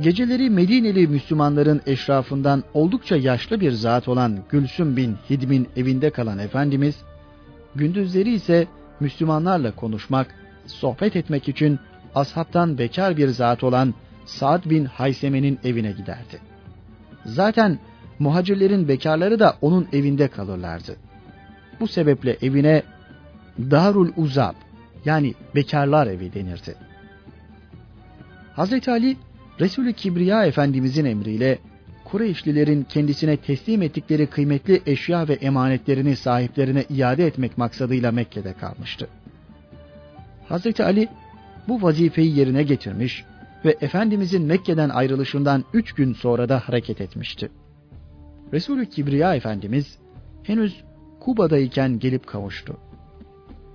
Geceleri Medineli Müslümanların eşrafından oldukça yaşlı bir zat olan Gülsüm bin Hidm'in evinde kalan Efendimiz, gündüzleri ise Müslümanlarla konuşmak, sohbet etmek için ashabtan bekar bir zat olan Sa'd bin Hayseme'nin evine giderdi. Zaten muhacirlerin bekarları da onun evinde kalırlardı. Bu sebeple evine Darul Uzab yani bekarlar evi denirdi. Hazreti Ali Resulü Kibriya Efendimizin emriyle Kureyşlilerin kendisine teslim ettikleri kıymetli eşya ve emanetlerini sahiplerine iade etmek maksadıyla Mekke'de kalmıştı. Hazreti Ali bu vazifeyi yerine getirmiş ve Efendimizin Mekke'den ayrılışından üç gün sonra da hareket etmişti. Resulü Kibriya Efendimiz henüz Kuba'dayken gelip kavuştu.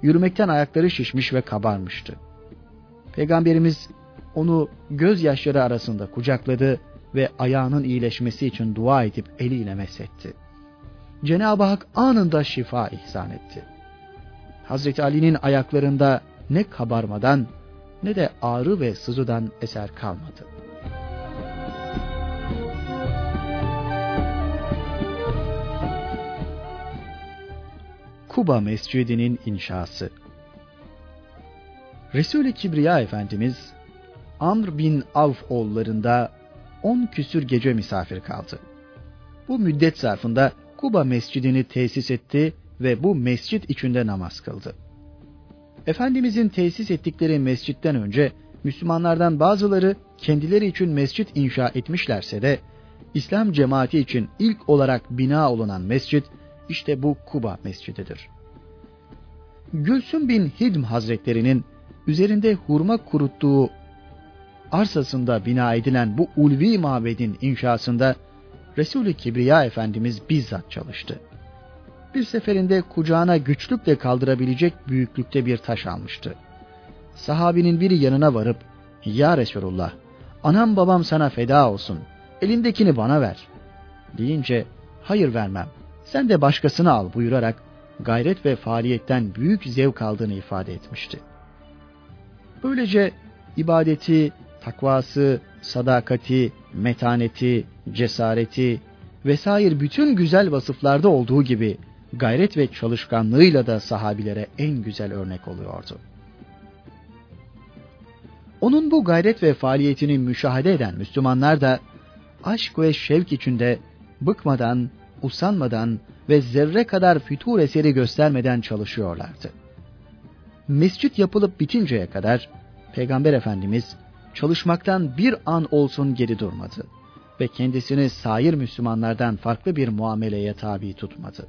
Yürümekten ayakları şişmiş ve kabarmıştı. Peygamberimiz onu gözyaşları arasında kucakladı ve ayağının iyileşmesi için dua edip eliyle mesetti. Cenab-ı Hak anında şifa ihsan etti. Hazreti Ali'nin ayaklarında ne kabarmadan ne de ağrı ve sızıdan eser kalmadı. Kuba Mescidi'nin inşası Resul-i Kibriya Efendimiz Amr bin Avf oğullarında on küsür gece misafir kaldı. Bu müddet zarfında Kuba Mescidini tesis etti ve bu mescit içinde namaz kıldı. Efendimizin tesis ettikleri mescitten önce Müslümanlardan bazıları kendileri için mescit inşa etmişlerse de İslam cemaati için ilk olarak bina olunan mescit işte bu Kuba Mescididir. Gülsüm bin Hidm Hazretlerinin üzerinde hurma kuruttuğu arsasında bina edilen bu ulvi mabedin inşasında Resul-i Kibriya Efendimiz bizzat çalıştı. Bir seferinde kucağına güçlükle kaldırabilecek büyüklükte bir taş almıştı. Sahabinin biri yanına varıp, ''Ya Resulullah, anam babam sana feda olsun, elindekini bana ver.'' deyince, ''Hayır vermem, sen de başkasını al.'' buyurarak gayret ve faaliyetten büyük zevk aldığını ifade etmişti. Böylece ibadeti, takvası, sadakati, metaneti, cesareti vesaire bütün güzel vasıflarda olduğu gibi gayret ve çalışkanlığıyla da sahabilere en güzel örnek oluyordu. Onun bu gayret ve faaliyetini müşahede eden Müslümanlar da aşk ve şevk içinde bıkmadan, usanmadan ve zerre kadar fütur eseri göstermeden çalışıyorlardı. Mescit yapılıp bitinceye kadar Peygamber Efendimiz çalışmaktan bir an olsun geri durmadı ve kendisini sair Müslümanlardan farklı bir muameleye tabi tutmadı.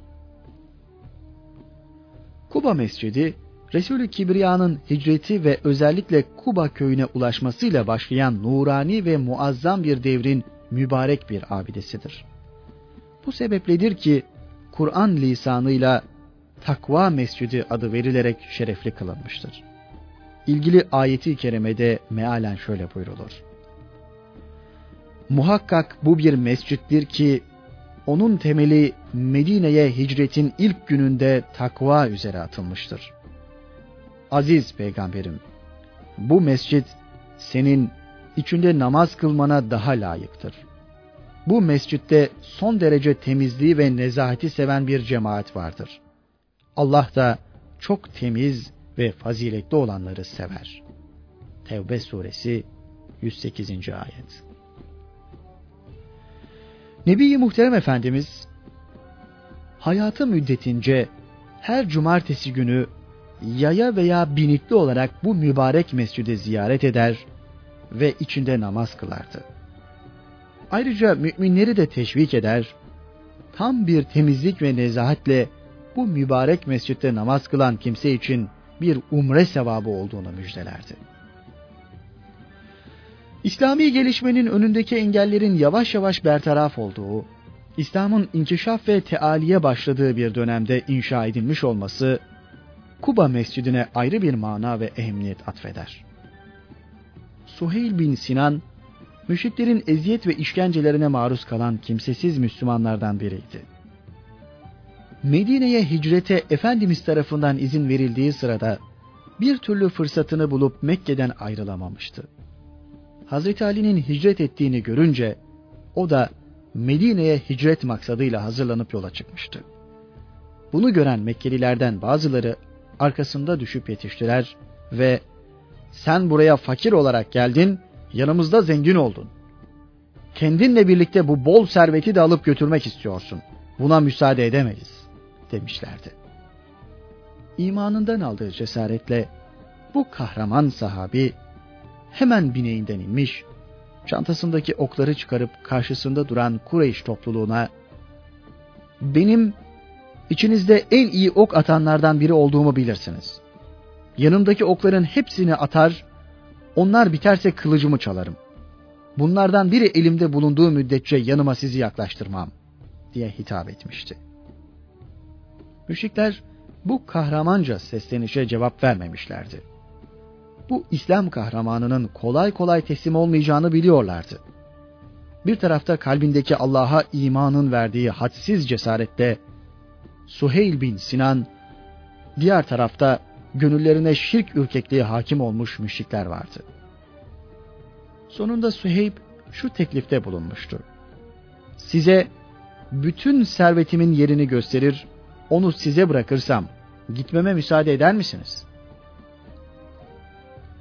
Kuba Mescidi, Resulü Kibriya'nın hicreti ve özellikle Kuba köyüne ulaşmasıyla başlayan nurani ve muazzam bir devrin mübarek bir abidesidir. Bu sebepledir ki Kur'an lisanıyla Takva Mescidi adı verilerek şerefli kılınmıştır. İlgili ayeti kerimede mealen şöyle buyrulur. Muhakkak bu bir mescittir ki onun temeli Medine'ye hicretin ilk gününde takva üzere atılmıştır. Aziz peygamberim, bu mescit senin içinde namaz kılmana daha layıktır. Bu mescitte son derece temizliği ve nezaheti seven bir cemaat vardır. Allah da çok temiz ve faziletli olanları sever. Tevbe suresi 108. ayet. Nebi Muhterem Efendimiz hayatı müddetince her cumartesi günü yaya veya binikli olarak bu mübarek mescidi ziyaret eder ve içinde namaz kılardı. Ayrıca müminleri de teşvik eder, tam bir temizlik ve nezahatle bu mübarek mescitte namaz kılan kimse için bir umre sevabı olduğunu müjdelerdi. İslami gelişmenin önündeki engellerin yavaş yavaş bertaraf olduğu, İslam'ın inkişaf ve tealiye başladığı bir dönemde inşa edilmiş olması, Kuba Mescidine ayrı bir mana ve ehemmiyet atfeder. Suheyl bin Sinan, müşriklerin eziyet ve işkencelerine maruz kalan kimsesiz Müslümanlardan biriydi. Medine'ye hicrete Efendimiz tarafından izin verildiği sırada bir türlü fırsatını bulup Mekke'den ayrılamamıştı. Hazreti Ali'nin hicret ettiğini görünce o da Medine'ye hicret maksadıyla hazırlanıp yola çıkmıştı. Bunu gören Mekkelilerden bazıları arkasında düşüp yetiştiler ve sen buraya fakir olarak geldin, yanımızda zengin oldun. Kendinle birlikte bu bol serveti de alıp götürmek istiyorsun. Buna müsaade edemeyiz demişlerdi. İmanından aldığı cesaretle bu kahraman sahabi hemen bineğinden inmiş, çantasındaki okları çıkarıp karşısında duran Kureyş topluluğuna benim içinizde en iyi ok atanlardan biri olduğumu bilirsiniz. yanımdaki okların hepsini atar, onlar biterse kılıcımı çalarım. Bunlardan biri elimde bulunduğu müddetçe yanıma sizi yaklaştırmam diye hitap etmişti. Müşrikler bu kahramanca seslenişe cevap vermemişlerdi. Bu İslam kahramanının kolay kolay teslim olmayacağını biliyorlardı. Bir tarafta kalbindeki Allah'a imanın verdiği hadsiz cesarette Suheyl bin Sinan, diğer tarafta gönüllerine şirk ürkekliği hakim olmuş müşrikler vardı. Sonunda Süheyb şu teklifte bulunmuştu. Size bütün servetimin yerini gösterir, onu size bırakırsam gitmeme müsaade eder misiniz?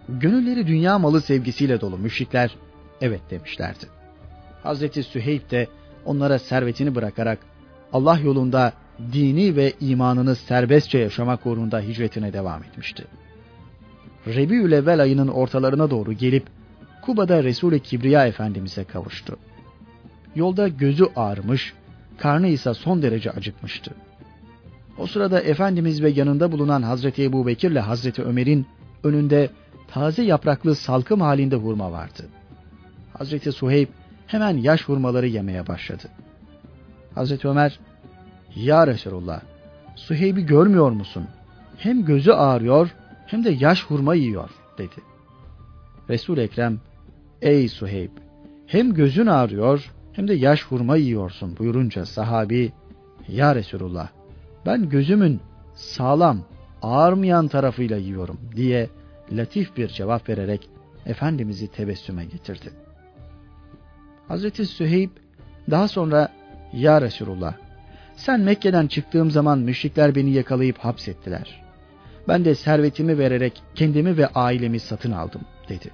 Gönülleri dünya malı sevgisiyle dolu müşrikler evet demişlerdi. Hazreti Süheyb de onlara servetini bırakarak Allah yolunda dini ve imanını serbestçe yaşamak uğrunda hicretine devam etmişti. Rebiül evvel ayının ortalarına doğru gelip Kuba'da Resul-i Kibriya Efendimiz'e kavuştu. Yolda gözü ağrımış, karnı ise son derece acıkmıştı. O sırada Efendimiz ve yanında bulunan Hazreti Ebu Bekir ile Hazreti Ömer'in önünde taze yapraklı salkım halinde hurma vardı. Hazreti Suheyb hemen yaş hurmaları yemeye başladı. Hazreti Ömer, Ya Resulullah, Suheyb'i görmüyor musun? Hem gözü ağrıyor hem de yaş hurma yiyor, dedi. resul Ekrem, Ey Suheyb, hem gözün ağrıyor hem de yaş hurma yiyorsun buyurunca sahabi, Ya Resulullah, ben gözümün sağlam, ağırmayan tarafıyla yiyorum diye latif bir cevap vererek Efendimiz'i tebessüme getirdi. Hazreti Süheyb daha sonra Ya Resulullah sen Mekke'den çıktığım zaman müşrikler beni yakalayıp hapsettiler. Ben de servetimi vererek kendimi ve ailemi satın aldım dedi.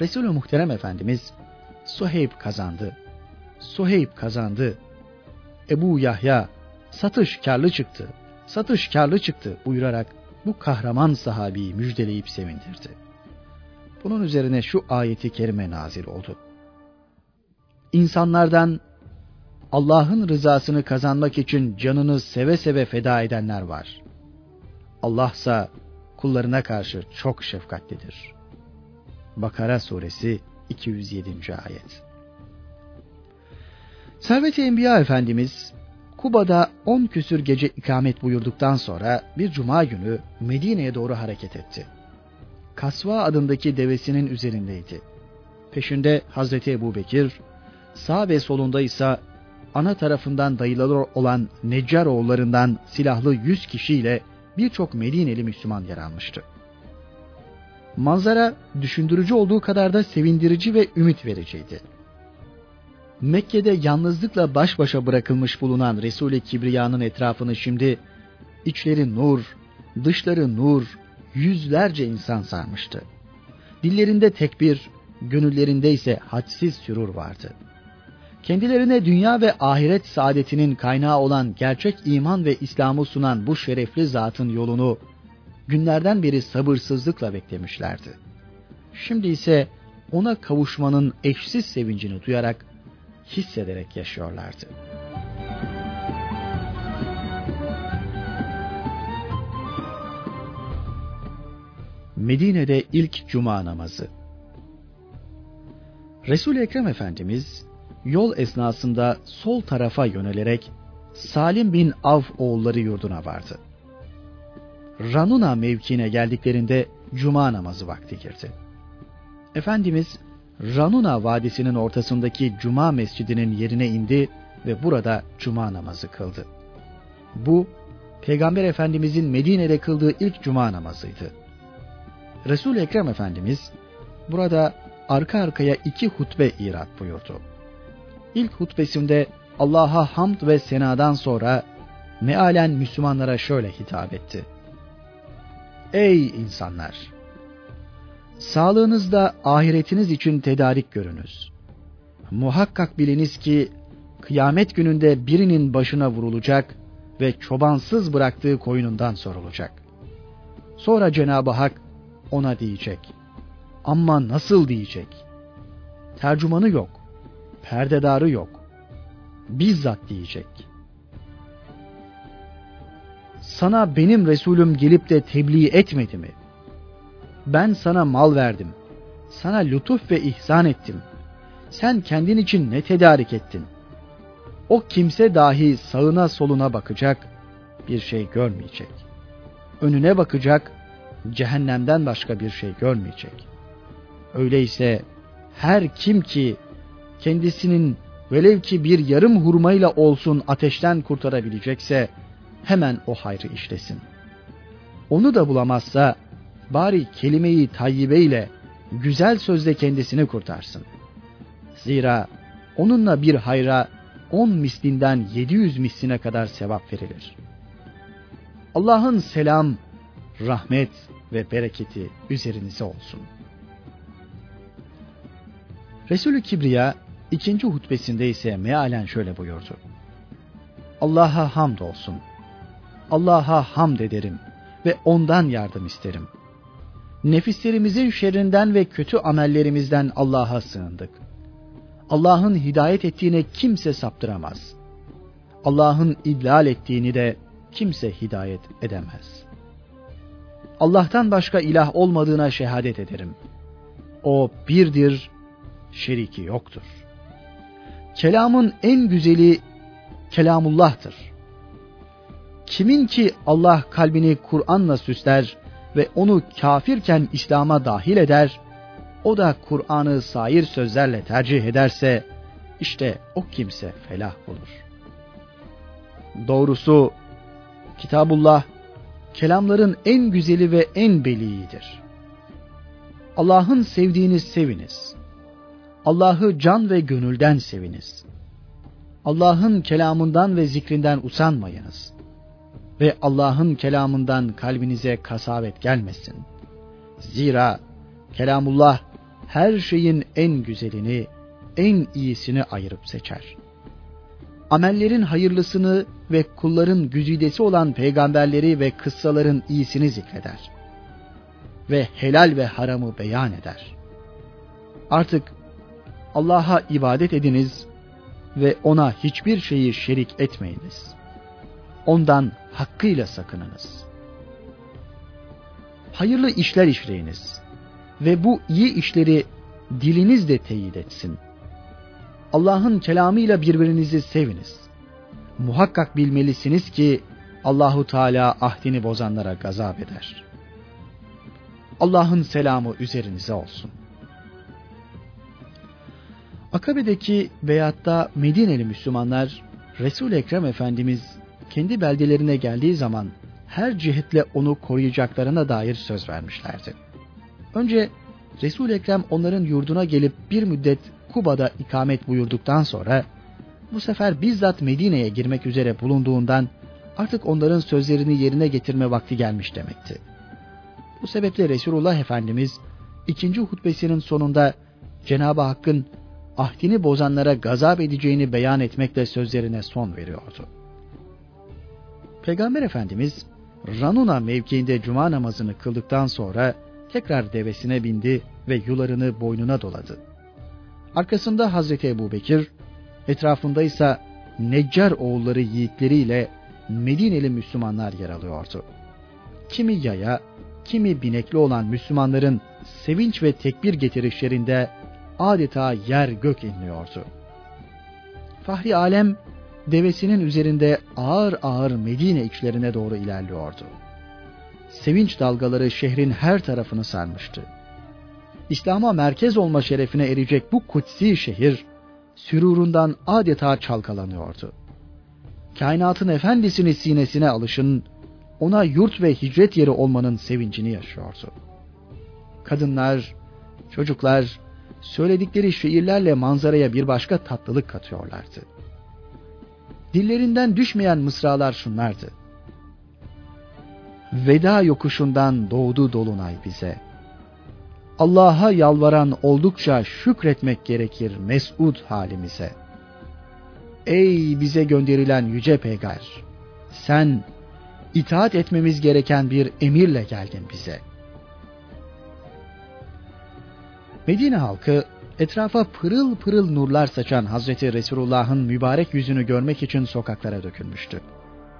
Resulü Muhterem Efendimiz Suheyb kazandı. Suheyb kazandı. Ebu Yahya satış karlı çıktı. Satış karlı çıktı buyurarak bu kahraman sahabiyi müjdeleyip sevindirdi. Bunun üzerine şu ayeti kerime nazil oldu. İnsanlardan Allah'ın rızasını kazanmak için canını seve seve feda edenler var. Allah ise kullarına karşı çok şefkatlidir. Bakara suresi 207. ayet. Servet-i Enbiya Efendimiz Kuba'da on küsür gece ikamet buyurduktan sonra bir cuma günü Medine'ye doğru hareket etti. Kasva adındaki devesinin üzerindeydi. Peşinde Hazreti Ebu Bekir, sağ ve solunda ise ana tarafından dayıları olan Neccar oğullarından silahlı yüz kişiyle birçok Medineli Müslüman yer almıştı. Manzara düşündürücü olduğu kadar da sevindirici ve ümit vericiydi. Mekke'de yalnızlıkla baş başa bırakılmış bulunan Resul-i Kibriya'nın etrafını şimdi içleri nur, dışları nur, yüzlerce insan sarmıştı. Dillerinde tekbir, gönüllerinde ise hadsiz sürur vardı. Kendilerine dünya ve ahiret saadetinin kaynağı olan gerçek iman ve İslam'ı sunan bu şerefli zatın yolunu günlerden beri sabırsızlıkla beklemişlerdi. Şimdi ise ona kavuşmanın eşsiz sevincini duyarak, hissederek yaşıyorlardı. Medine'de ilk cuma namazı. Resul Ekrem Efendimiz yol esnasında sol tarafa yönelerek Salim bin Av oğulları yurduna vardı. Ranuna mevkiine geldiklerinde cuma namazı vakti girdi. Efendimiz Ranuna vadisinin ortasındaki cuma mescidinin yerine indi ve burada cuma namazı kıldı. Bu Peygamber Efendimizin Medine'de kıldığı ilk cuma namazıydı. Resul Ekrem Efendimiz burada arka arkaya iki hutbe irat buyurdu. İlk hutbesinde Allah'a hamd ve senadan sonra mealen Müslümanlara şöyle hitap etti. Ey insanlar! Sağlığınızda ahiretiniz için tedarik görünüz. Muhakkak biliniz ki kıyamet gününde birinin başına vurulacak ve çobansız bıraktığı koyunundan sorulacak. Sonra Cenab-ı Hak ona diyecek. Ama nasıl diyecek? Tercümanı yok, perdedarı yok. Bizzat diyecek. sana benim Resulüm gelip de tebliğ etmedi mi? Ben sana mal verdim. Sana lütuf ve ihsan ettim. Sen kendin için ne tedarik ettin? O kimse dahi sağına soluna bakacak, bir şey görmeyecek. Önüne bakacak, cehennemden başka bir şey görmeyecek. Öyleyse her kim ki kendisinin velev ki bir yarım hurmayla olsun ateşten kurtarabilecekse hemen o hayrı işlesin. Onu da bulamazsa bari kelimeyi tayyibe ile güzel sözle kendisini kurtarsın. Zira onunla bir hayra on mislinden yedi yüz misline kadar sevap verilir. Allah'ın selam, rahmet ve bereketi üzerinize olsun. Resulü Kibriya ikinci hutbesinde ise mealen şöyle buyurdu. Allah'a hamd olsun. Allah'a hamd ederim ve ondan yardım isterim. Nefislerimizin şerrinden ve kötü amellerimizden Allah'a sığındık. Allah'ın hidayet ettiğine kimse saptıramaz. Allah'ın idlal ettiğini de kimse hidayet edemez. Allah'tan başka ilah olmadığına şehadet ederim. O birdir, şeriki yoktur. Kelamın en güzeli kelamullah'tır. Kimin ki Allah kalbini Kur'an'la süsler ve onu kafirken İslam'a dahil eder, o da Kur'an'ı sair sözlerle tercih ederse, işte o kimse felah olur. Doğrusu Kitabullah kelamların en güzeli ve en beliğidir. Allah'ın sevdiğini seviniz. Allah'ı can ve gönülden seviniz. Allah'ın kelamından ve zikrinden usanmayınız. Ve Allah'ın kelamından kalbinize kasavet gelmesin. Zira kelamullah her şeyin en güzelini, en iyisini ayırıp seçer. Amellerin hayırlısını ve kulların güzidesi olan peygamberleri ve kıssaların iyisini zikreder. Ve helal ve haramı beyan eder. Artık Allah'a ibadet ediniz ve ona hiçbir şeyi şerik etmeyiniz. Ondan hakkıyla sakınınız. Hayırlı işler işleyiniz ve bu iyi işleri diliniz de teyit etsin. Allah'ın kelamıyla birbirinizi seviniz. Muhakkak bilmelisiniz ki Allahu Teala ahdini bozanlara gazap eder. Allah'ın selamı üzerinize olsun. Akabe'deki veyahut da Medineli Müslümanlar resul Ekrem Efendimiz kendi beldelerine geldiği zaman her cihetle onu koruyacaklarına dair söz vermişlerdi. Önce resul Ekrem onların yurduna gelip bir müddet Kuba'da ikamet buyurduktan sonra bu sefer bizzat Medine'ye girmek üzere bulunduğundan artık onların sözlerini yerine getirme vakti gelmiş demekti. Bu sebeple Resulullah Efendimiz ikinci hutbesinin sonunda Cenab-ı Hakk'ın ahdini bozanlara gazap edeceğini beyan etmekle sözlerine son veriyordu. Peygamber Efendimiz Ranuna mevkiinde cuma namazını kıldıktan sonra tekrar devesine bindi ve yularını boynuna doladı. Arkasında Hazreti Ebu Bekir, etrafında ise Neccar oğulları yiğitleriyle Medineli Müslümanlar yer alıyordu. Kimi yaya, kimi binekli olan Müslümanların sevinç ve tekbir getirişlerinde adeta yer gök inliyordu. Fahri Alem devesinin üzerinde ağır ağır Medine içlerine doğru ilerliyordu. Sevinç dalgaları şehrin her tarafını sarmıştı. İslam'a merkez olma şerefine erecek bu kutsi şehir, sürurundan adeta çalkalanıyordu. Kainatın efendisini sinesine alışın, ona yurt ve hicret yeri olmanın sevincini yaşıyordu. Kadınlar, çocuklar, söyledikleri şiirlerle manzaraya bir başka tatlılık katıyorlardı. Dillerinden düşmeyen mısralar şunlardı. Veda yokuşundan doğdu dolunay bize. Allah'a yalvaran oldukça şükretmek gerekir mesud halimize. Ey bize gönderilen yüce peygamber! Sen itaat etmemiz gereken bir emirle geldin bize. Medine halkı etrafa pırıl pırıl nurlar saçan Hazreti Resulullah'ın mübarek yüzünü görmek için sokaklara dökülmüştü.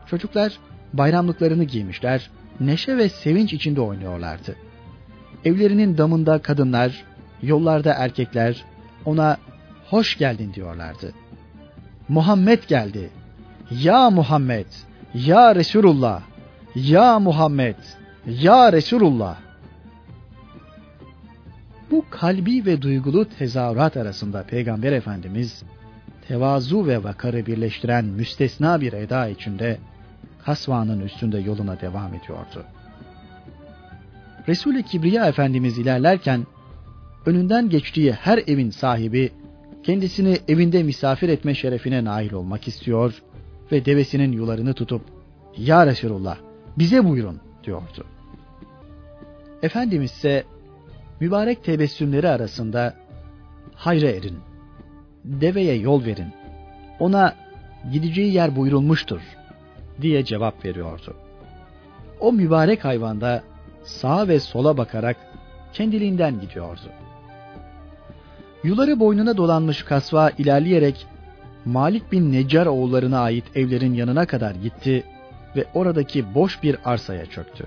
Çocuklar bayramlıklarını giymişler, neşe ve sevinç içinde oynuyorlardı. Evlerinin damında kadınlar, yollarda erkekler ona hoş geldin diyorlardı. Muhammed geldi. Ya Muhammed, ya Resulullah, ya Muhammed, ya Resulullah. Bu kalbi ve duygulu tezahürat arasında Peygamber Efendimiz tevazu ve vakarı birleştiren müstesna bir eda içinde Kasva'nın üstünde yoluna devam ediyordu. Resul-i Kibriya Efendimiz ilerlerken önünden geçtiği her evin sahibi kendisini evinde misafir etme şerefine nail olmak istiyor ve devesinin yularını tutup Ya Resulullah bize buyurun diyordu. Efendimiz ise mübarek tebessümleri arasında hayra erin, deveye yol verin, ona gideceği yer buyurulmuştur diye cevap veriyordu. O mübarek hayvanda sağa ve sola bakarak kendiliğinden gidiyordu. Yuları boynuna dolanmış kasva ilerleyerek Malik bin Necar oğullarına ait evlerin yanına kadar gitti ve oradaki boş bir arsaya çöktü.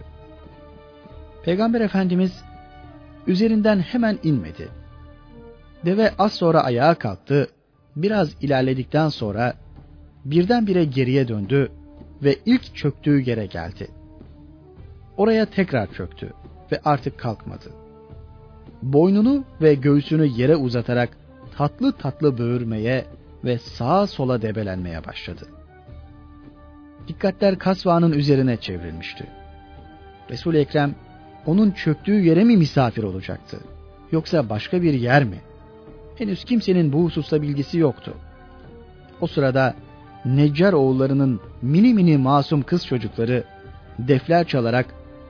Peygamber Efendimiz üzerinden hemen inmedi. Deve az sonra ayağa kalktı, biraz ilerledikten sonra birdenbire geriye döndü ve ilk çöktüğü yere geldi. Oraya tekrar çöktü ve artık kalkmadı. Boynunu ve göğsünü yere uzatarak tatlı tatlı böğürmeye ve sağa sola debelenmeye başladı. Dikkatler kasvanın üzerine çevrilmişti. resul Ekrem onun çöktüğü yere mi misafir olacaktı? Yoksa başka bir yer mi? Henüz kimsenin bu hususta bilgisi yoktu. O sırada Neccar oğullarının mini mini masum kız çocukları defler çalarak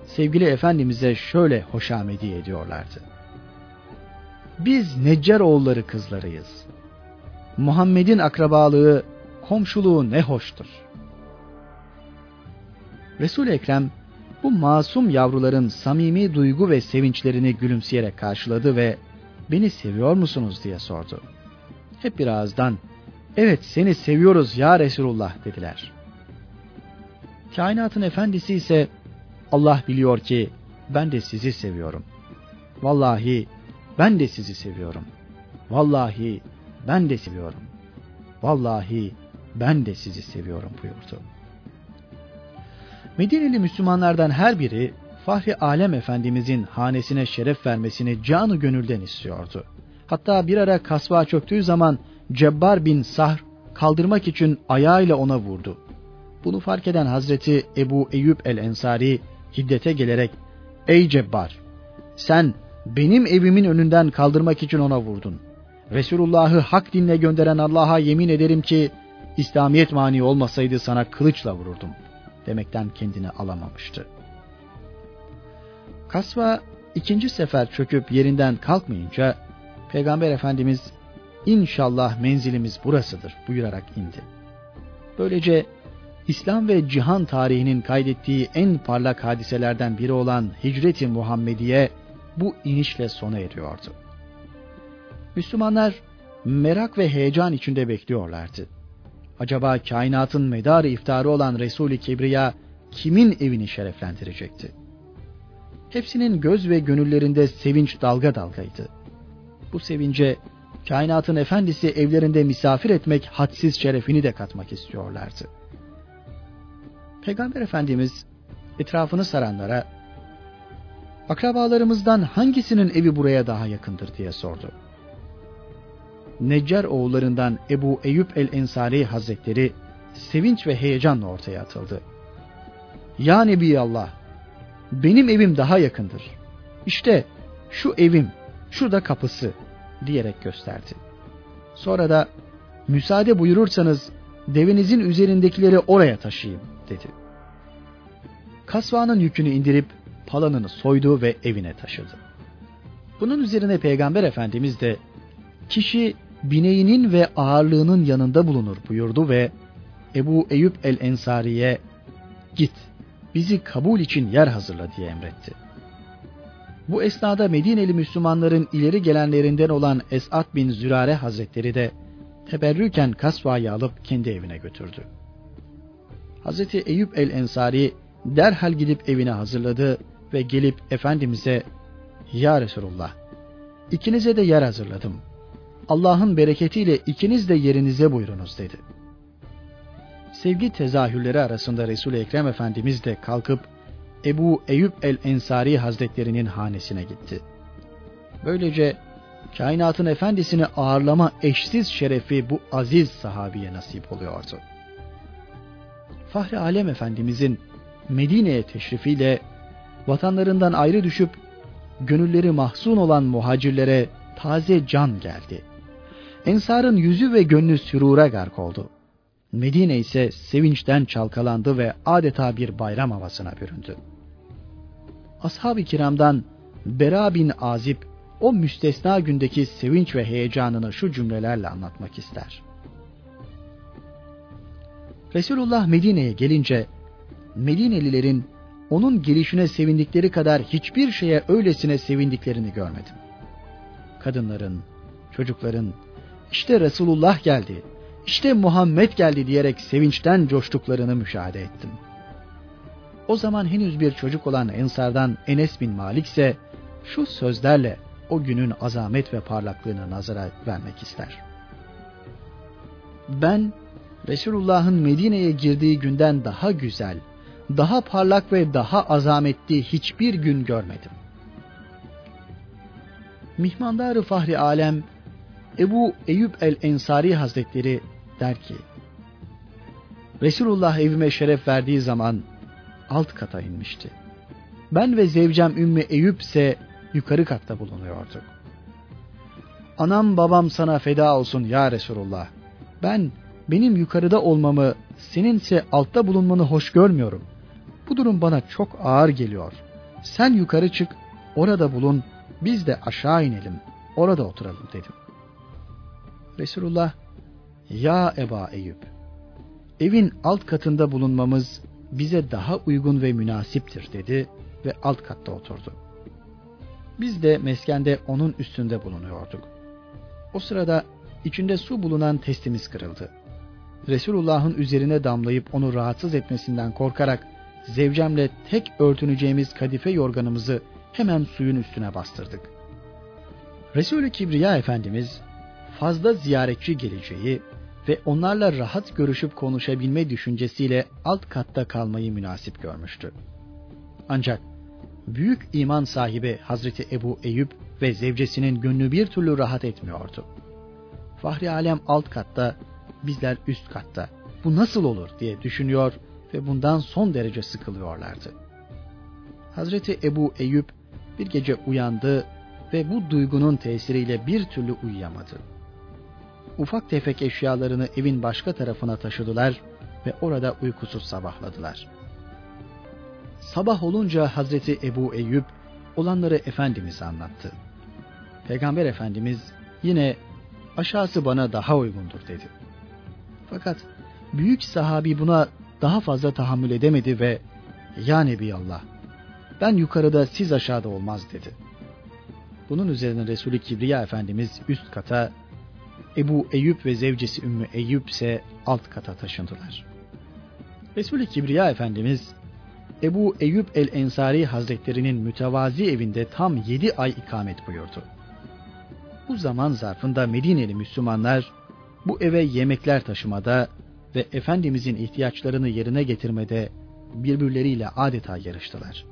sevgili Efendimiz'e şöyle hoşamedi ediyorlardı. Biz Neccar oğulları kızlarıyız. Muhammed'in akrabalığı, komşuluğu ne hoştur. Resul Ekrem bu masum yavruların samimi duygu ve sevinçlerini gülümseyerek karşıladı ve beni seviyor musunuz diye sordu. Hep bir ağızdan evet seni seviyoruz ya Resulullah dediler. Kainatın efendisi ise Allah biliyor ki ben de sizi seviyorum. Vallahi ben de sizi seviyorum. Vallahi ben de seviyorum. Vallahi ben de sizi seviyorum buyurdu. Medineli Müslümanlardan her biri Fahri Alem Efendimizin hanesine şeref vermesini canı gönülden istiyordu. Hatta bir ara kasva çöktüğü zaman Cebbar bin Sahr kaldırmak için ayağıyla ona vurdu. Bunu fark eden Hazreti Ebu Eyyub el-Ensari hiddete gelerek Ey Cebbar sen benim evimin önünden kaldırmak için ona vurdun. Resulullah'ı hak dinle gönderen Allah'a yemin ederim ki İslamiyet mani olmasaydı sana kılıçla vururdum demekten kendini alamamıştı. Kasva ikinci sefer çöküp yerinden kalkmayınca Peygamber Efendimiz inşallah menzilimiz burasıdır buyurarak indi. Böylece İslam ve cihan tarihinin kaydettiği en parlak hadiselerden biri olan Hicret-i Muhammediye bu inişle sona eriyordu. Müslümanlar merak ve heyecan içinde bekliyorlardı. Acaba kainatın medarı iftarı olan Resul-i Kibriya kimin evini şereflendirecekti? Hepsinin göz ve gönüllerinde sevinç dalga dalgaydı. Bu sevince kainatın efendisi evlerinde misafir etmek hadsiz şerefini de katmak istiyorlardı. Peygamber Efendimiz etrafını saranlara akrabalarımızdan hangisinin evi buraya daha yakındır diye sordu. Neccar oğullarından Ebu Eyüp el-Ensari Hazretleri sevinç ve heyecanla ortaya atıldı. Ya Nebi Allah, benim evim daha yakındır. İşte şu evim, şurada kapısı diyerek gösterdi. Sonra da müsaade buyurursanız devinizin üzerindekileri oraya taşıyayım dedi. Kasvanın yükünü indirip palanını soydu ve evine taşıdı. Bunun üzerine Peygamber Efendimiz de kişi bineğinin ve ağırlığının yanında bulunur buyurdu ve Ebu Eyüp el-Ensari'ye git bizi kabul için yer hazırla diye emretti. Bu esnada Medineli Müslümanların ileri gelenlerinden olan Esat bin Zürare Hazretleri de teberrüken kasvayı alıp kendi evine götürdü. Hazreti Eyüp el-Ensari derhal gidip evine hazırladı ve gelip Efendimiz'e Ya Resulullah ikinize de yer hazırladım. Allah'ın bereketiyle ikiniz de yerinize buyurunuz dedi. Sevgi tezahürleri arasında Resul-i Ekrem Efendimiz de kalkıp Ebu Eyüp el-Ensari Hazretlerinin hanesine gitti. Böylece kainatın efendisini ağırlama eşsiz şerefi bu aziz sahabiye nasip oluyordu. Fahri Alem Efendimizin Medine'ye teşrifiyle vatanlarından ayrı düşüp gönülleri mahzun olan muhacirlere taze can geldi. Ensarın yüzü ve gönlü sürura gark oldu. Medine ise sevinçten çalkalandı ve adeta bir bayram havasına büründü. Ashab-ı kiramdan Bera bin Azib o müstesna gündeki sevinç ve heyecanını şu cümlelerle anlatmak ister. Resulullah Medine'ye gelince Medinelilerin onun gelişine sevindikleri kadar hiçbir şeye öylesine sevindiklerini görmedim. Kadınların, çocukların, işte Resulullah geldi, işte Muhammed geldi diyerek sevinçten coştuklarını müşahede ettim. O zaman henüz bir çocuk olan Ensardan Enes bin Malik ise şu sözlerle o günün azamet ve parlaklığını nazara vermek ister. Ben Resulullah'ın Medine'ye girdiği günden daha güzel, daha parlak ve daha azametli hiçbir gün görmedim. Mihmandar-ı Fahri Alem Ebu Eyüp el-Ensari Hazretleri der ki, Resulullah evime şeref verdiği zaman alt kata inmişti. Ben ve zevcem Ümmü Eyüp ise yukarı katta bulunuyorduk. Anam babam sana feda olsun ya Resulullah. Ben benim yukarıda olmamı, seninse altta bulunmanı hoş görmüyorum. Bu durum bana çok ağır geliyor. Sen yukarı çık, orada bulun, biz de aşağı inelim, orada oturalım dedim. Resulullah, ya Eba Eyüp, evin alt katında bulunmamız bize daha uygun ve münasiptir dedi ve alt katta oturdu. Biz de meskende onun üstünde bulunuyorduk. O sırada içinde su bulunan testimiz kırıldı. Resulullah'ın üzerine damlayıp onu rahatsız etmesinden korkarak zevcemle tek örtüneceğimiz kadife yorganımızı hemen suyun üstüne bastırdık. Resulü Kibriya Efendimiz fazla ziyaretçi geleceği ve onlarla rahat görüşüp konuşabilme düşüncesiyle alt katta kalmayı münasip görmüştü. Ancak büyük iman sahibi Hazreti Ebu Eyüp ve zevcesinin gönlü bir türlü rahat etmiyordu. Fahri Alem alt katta, bizler üst katta. Bu nasıl olur diye düşünüyor ve bundan son derece sıkılıyorlardı. Hazreti Ebu Eyüp bir gece uyandı ve bu duygunun tesiriyle bir türlü uyuyamadı. Ufak tefek eşyalarını evin başka tarafına taşıdılar ve orada uykusuz sabahladılar. Sabah olunca Hazreti Ebu Eyüp olanları Efendimiz'e anlattı. Peygamber Efendimiz yine aşağısı bana daha uygundur dedi. Fakat büyük sahabi buna daha fazla tahammül edemedi ve Ya Nebiyallah ben yukarıda siz aşağıda olmaz dedi. Bunun üzerine Resulü Kibriya Efendimiz üst kata, Ebu Eyüp ve zevcesi Ümmü Eyüp ise alt kata taşındılar. Resulü Kibriya Efendimiz Ebu Eyüp el-Ensari Hazretlerinin mütevazi evinde tam yedi ay ikamet buyurdu. Bu zaman zarfında Medineli Müslümanlar bu eve yemekler taşımada ve Efendimizin ihtiyaçlarını yerine getirmede birbirleriyle adeta yarıştılar.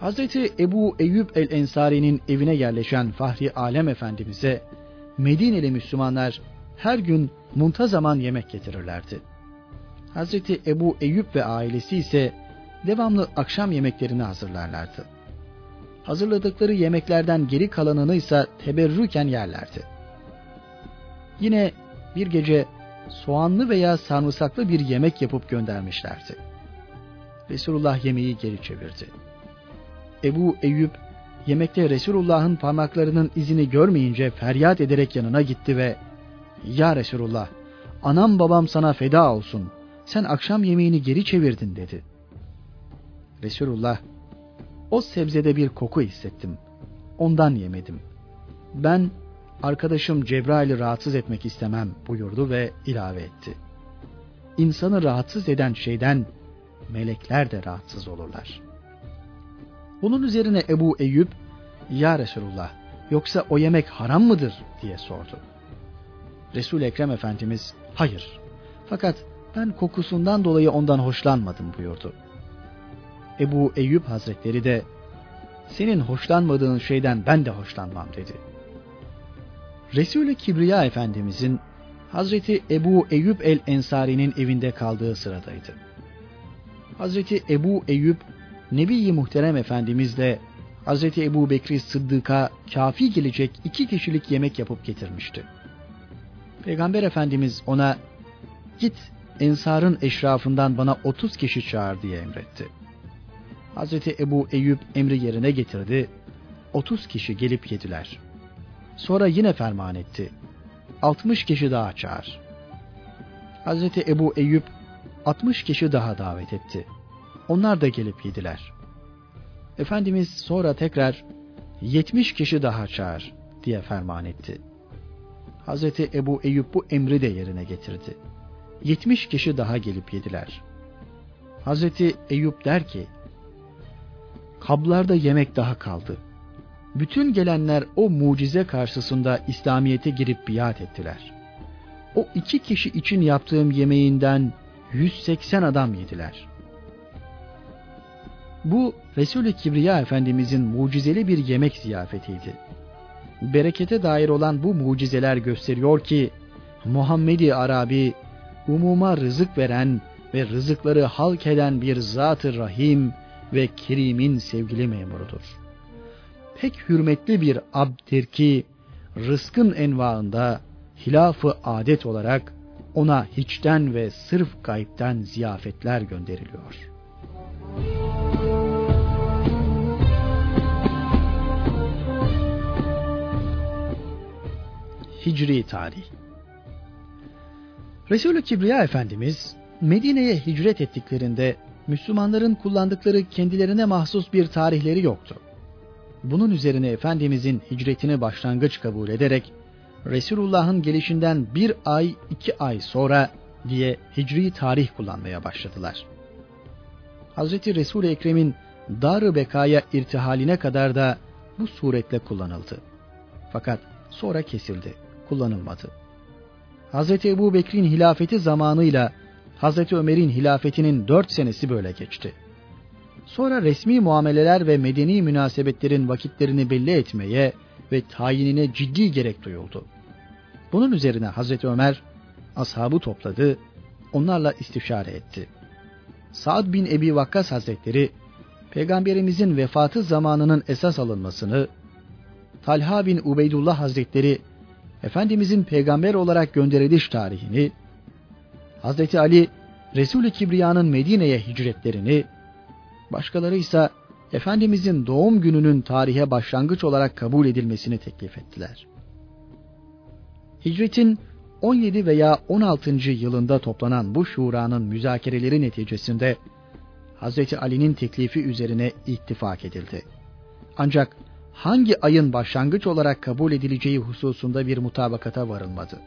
Hazreti Ebu Eyyub el-Ensari'nin evine yerleşen Fahri Alem Efendimiz'e Medineli Müslümanlar her gün muntazaman yemek getirirlerdi. Hazreti Ebu Eyyub ve ailesi ise devamlı akşam yemeklerini hazırlarlardı. Hazırladıkları yemeklerden geri kalanını ise teberrüken yerlerdi. Yine bir gece soğanlı veya sarımsaklı bir yemek yapıp göndermişlerdi. Resulullah yemeği geri çevirdi. Ebu Eyyub yemekte Resulullah'ın parmaklarının izini görmeyince feryat ederek yanına gitti ve ''Ya Resulullah, anam babam sana feda olsun, sen akşam yemeğini geri çevirdin.'' dedi. Resulullah, ''O sebzede bir koku hissettim, ondan yemedim. Ben arkadaşım Cebrail'i rahatsız etmek istemem buyurdu ve ilave etti. insanı rahatsız eden şeyden melekler de rahatsız olurlar. Bunun üzerine Ebu Eyyub, Ya Resulullah, yoksa o yemek haram mıdır diye sordu. Resul Ekrem Efendimiz, hayır, fakat ben kokusundan dolayı ondan hoşlanmadım buyurdu. Ebu Eyyub Hazretleri de, senin hoşlanmadığın şeyden ben de hoşlanmam dedi. Resul-i Kibriya Efendimizin Hazreti Ebu Eyyub el-Ensari'nin evinde kaldığı sıradaydı. Hazreti Ebu Eyyub, Nebi-i Muhterem Efendimizle Hazreti Ebu Bekri Sıddık'a kafi gelecek iki kişilik yemek yapıp getirmişti. Peygamber Efendimiz ona, git Ensar'ın eşrafından bana 30 kişi çağır diye emretti. Hazreti Ebu Eyyub emri yerine getirdi, 30 kişi gelip yediler. Sonra yine ferman etti, 60 kişi daha çağır. Hazreti Ebu Eyyub 60 kişi daha davet etti. Onlar da gelip yediler. Efendimiz sonra tekrar 70 kişi daha çağır diye ferman etti. Hazreti Ebu Eyyub bu emri de yerine getirdi. 70 kişi daha gelip yediler. Hazreti Eyüp der ki, kablarda yemek daha kaldı. Bütün gelenler o mucize karşısında İslamiyet'e girip biat ettiler. O iki kişi için yaptığım yemeğinden 180 adam yediler. Bu Resul-i Kibriya Efendimizin mucizeli bir yemek ziyafetiydi. Berekete dair olan bu mucizeler gösteriyor ki Muhammedi Arabi umuma rızık veren ve rızıkları halk eden bir Zat-ı Rahim ve Kerim'in sevgili memurudur. Pek hürmetli bir abdir ki rızkın envaında hilafı adet olarak ona hiçten ve sırf gayipten ziyafetler gönderiliyor. Hicri Tarih Resulü Kibriya Efendimiz Medine'ye hicret ettiklerinde Müslümanların kullandıkları kendilerine mahsus bir tarihleri yoktu. Bunun üzerine Efendimizin hicretini başlangıç kabul ederek Resulullah'ın gelişinden bir ay iki ay sonra diye hicri tarih kullanmaya başladılar. Hazreti Resul-i Ekrem'in Dar-ı Beka'ya irtihaline kadar da bu suretle kullanıldı. Fakat sonra kesildi, kullanılmadı. Hazreti Ebu Bekir'in hilafeti zamanıyla Hazreti Ömer'in hilafetinin dört senesi böyle geçti. Sonra resmi muameleler ve medeni münasebetlerin vakitlerini belli etmeye ve tayinine ciddi gerek duyuldu. Bunun üzerine Hazreti Ömer ashabı topladı, onlarla istişare etti. Saad bin Ebi Vakkas Hazretleri, Peygamberimizin vefatı zamanının esas alınmasını, Talha bin Ubeydullah Hazretleri, Efendimizin peygamber olarak gönderiliş tarihini, Hazreti Ali, Resul-i Kibriya'nın Medine'ye hicretlerini, başkaları ise Efendimizin doğum gününün tarihe başlangıç olarak kabul edilmesini teklif ettiler. Hicretin 17 veya 16. yılında toplanan bu şuranın müzakereleri neticesinde Hazreti Ali'nin teklifi üzerine ittifak edildi. Ancak hangi ayın başlangıç olarak kabul edileceği hususunda bir mutabakata varılmadı.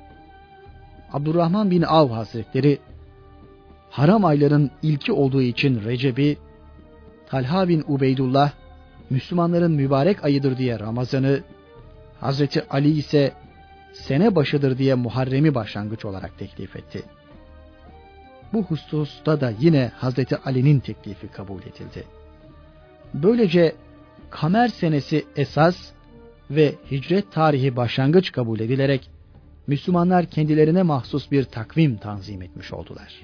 Abdurrahman bin Av Hazretleri haram ayların ilki olduğu için Recep'i, Talha bin Ubeydullah Müslümanların mübarek ayıdır diye Ramazan'ı, Hazreti Ali ise sene başıdır diye Muharrem'i başlangıç olarak teklif etti. Bu hususta da yine Hazreti Ali'nin teklifi kabul edildi. Böylece kamer senesi esas ve hicret tarihi başlangıç kabul edilerek Müslümanlar kendilerine mahsus bir takvim tanzim etmiş oldular.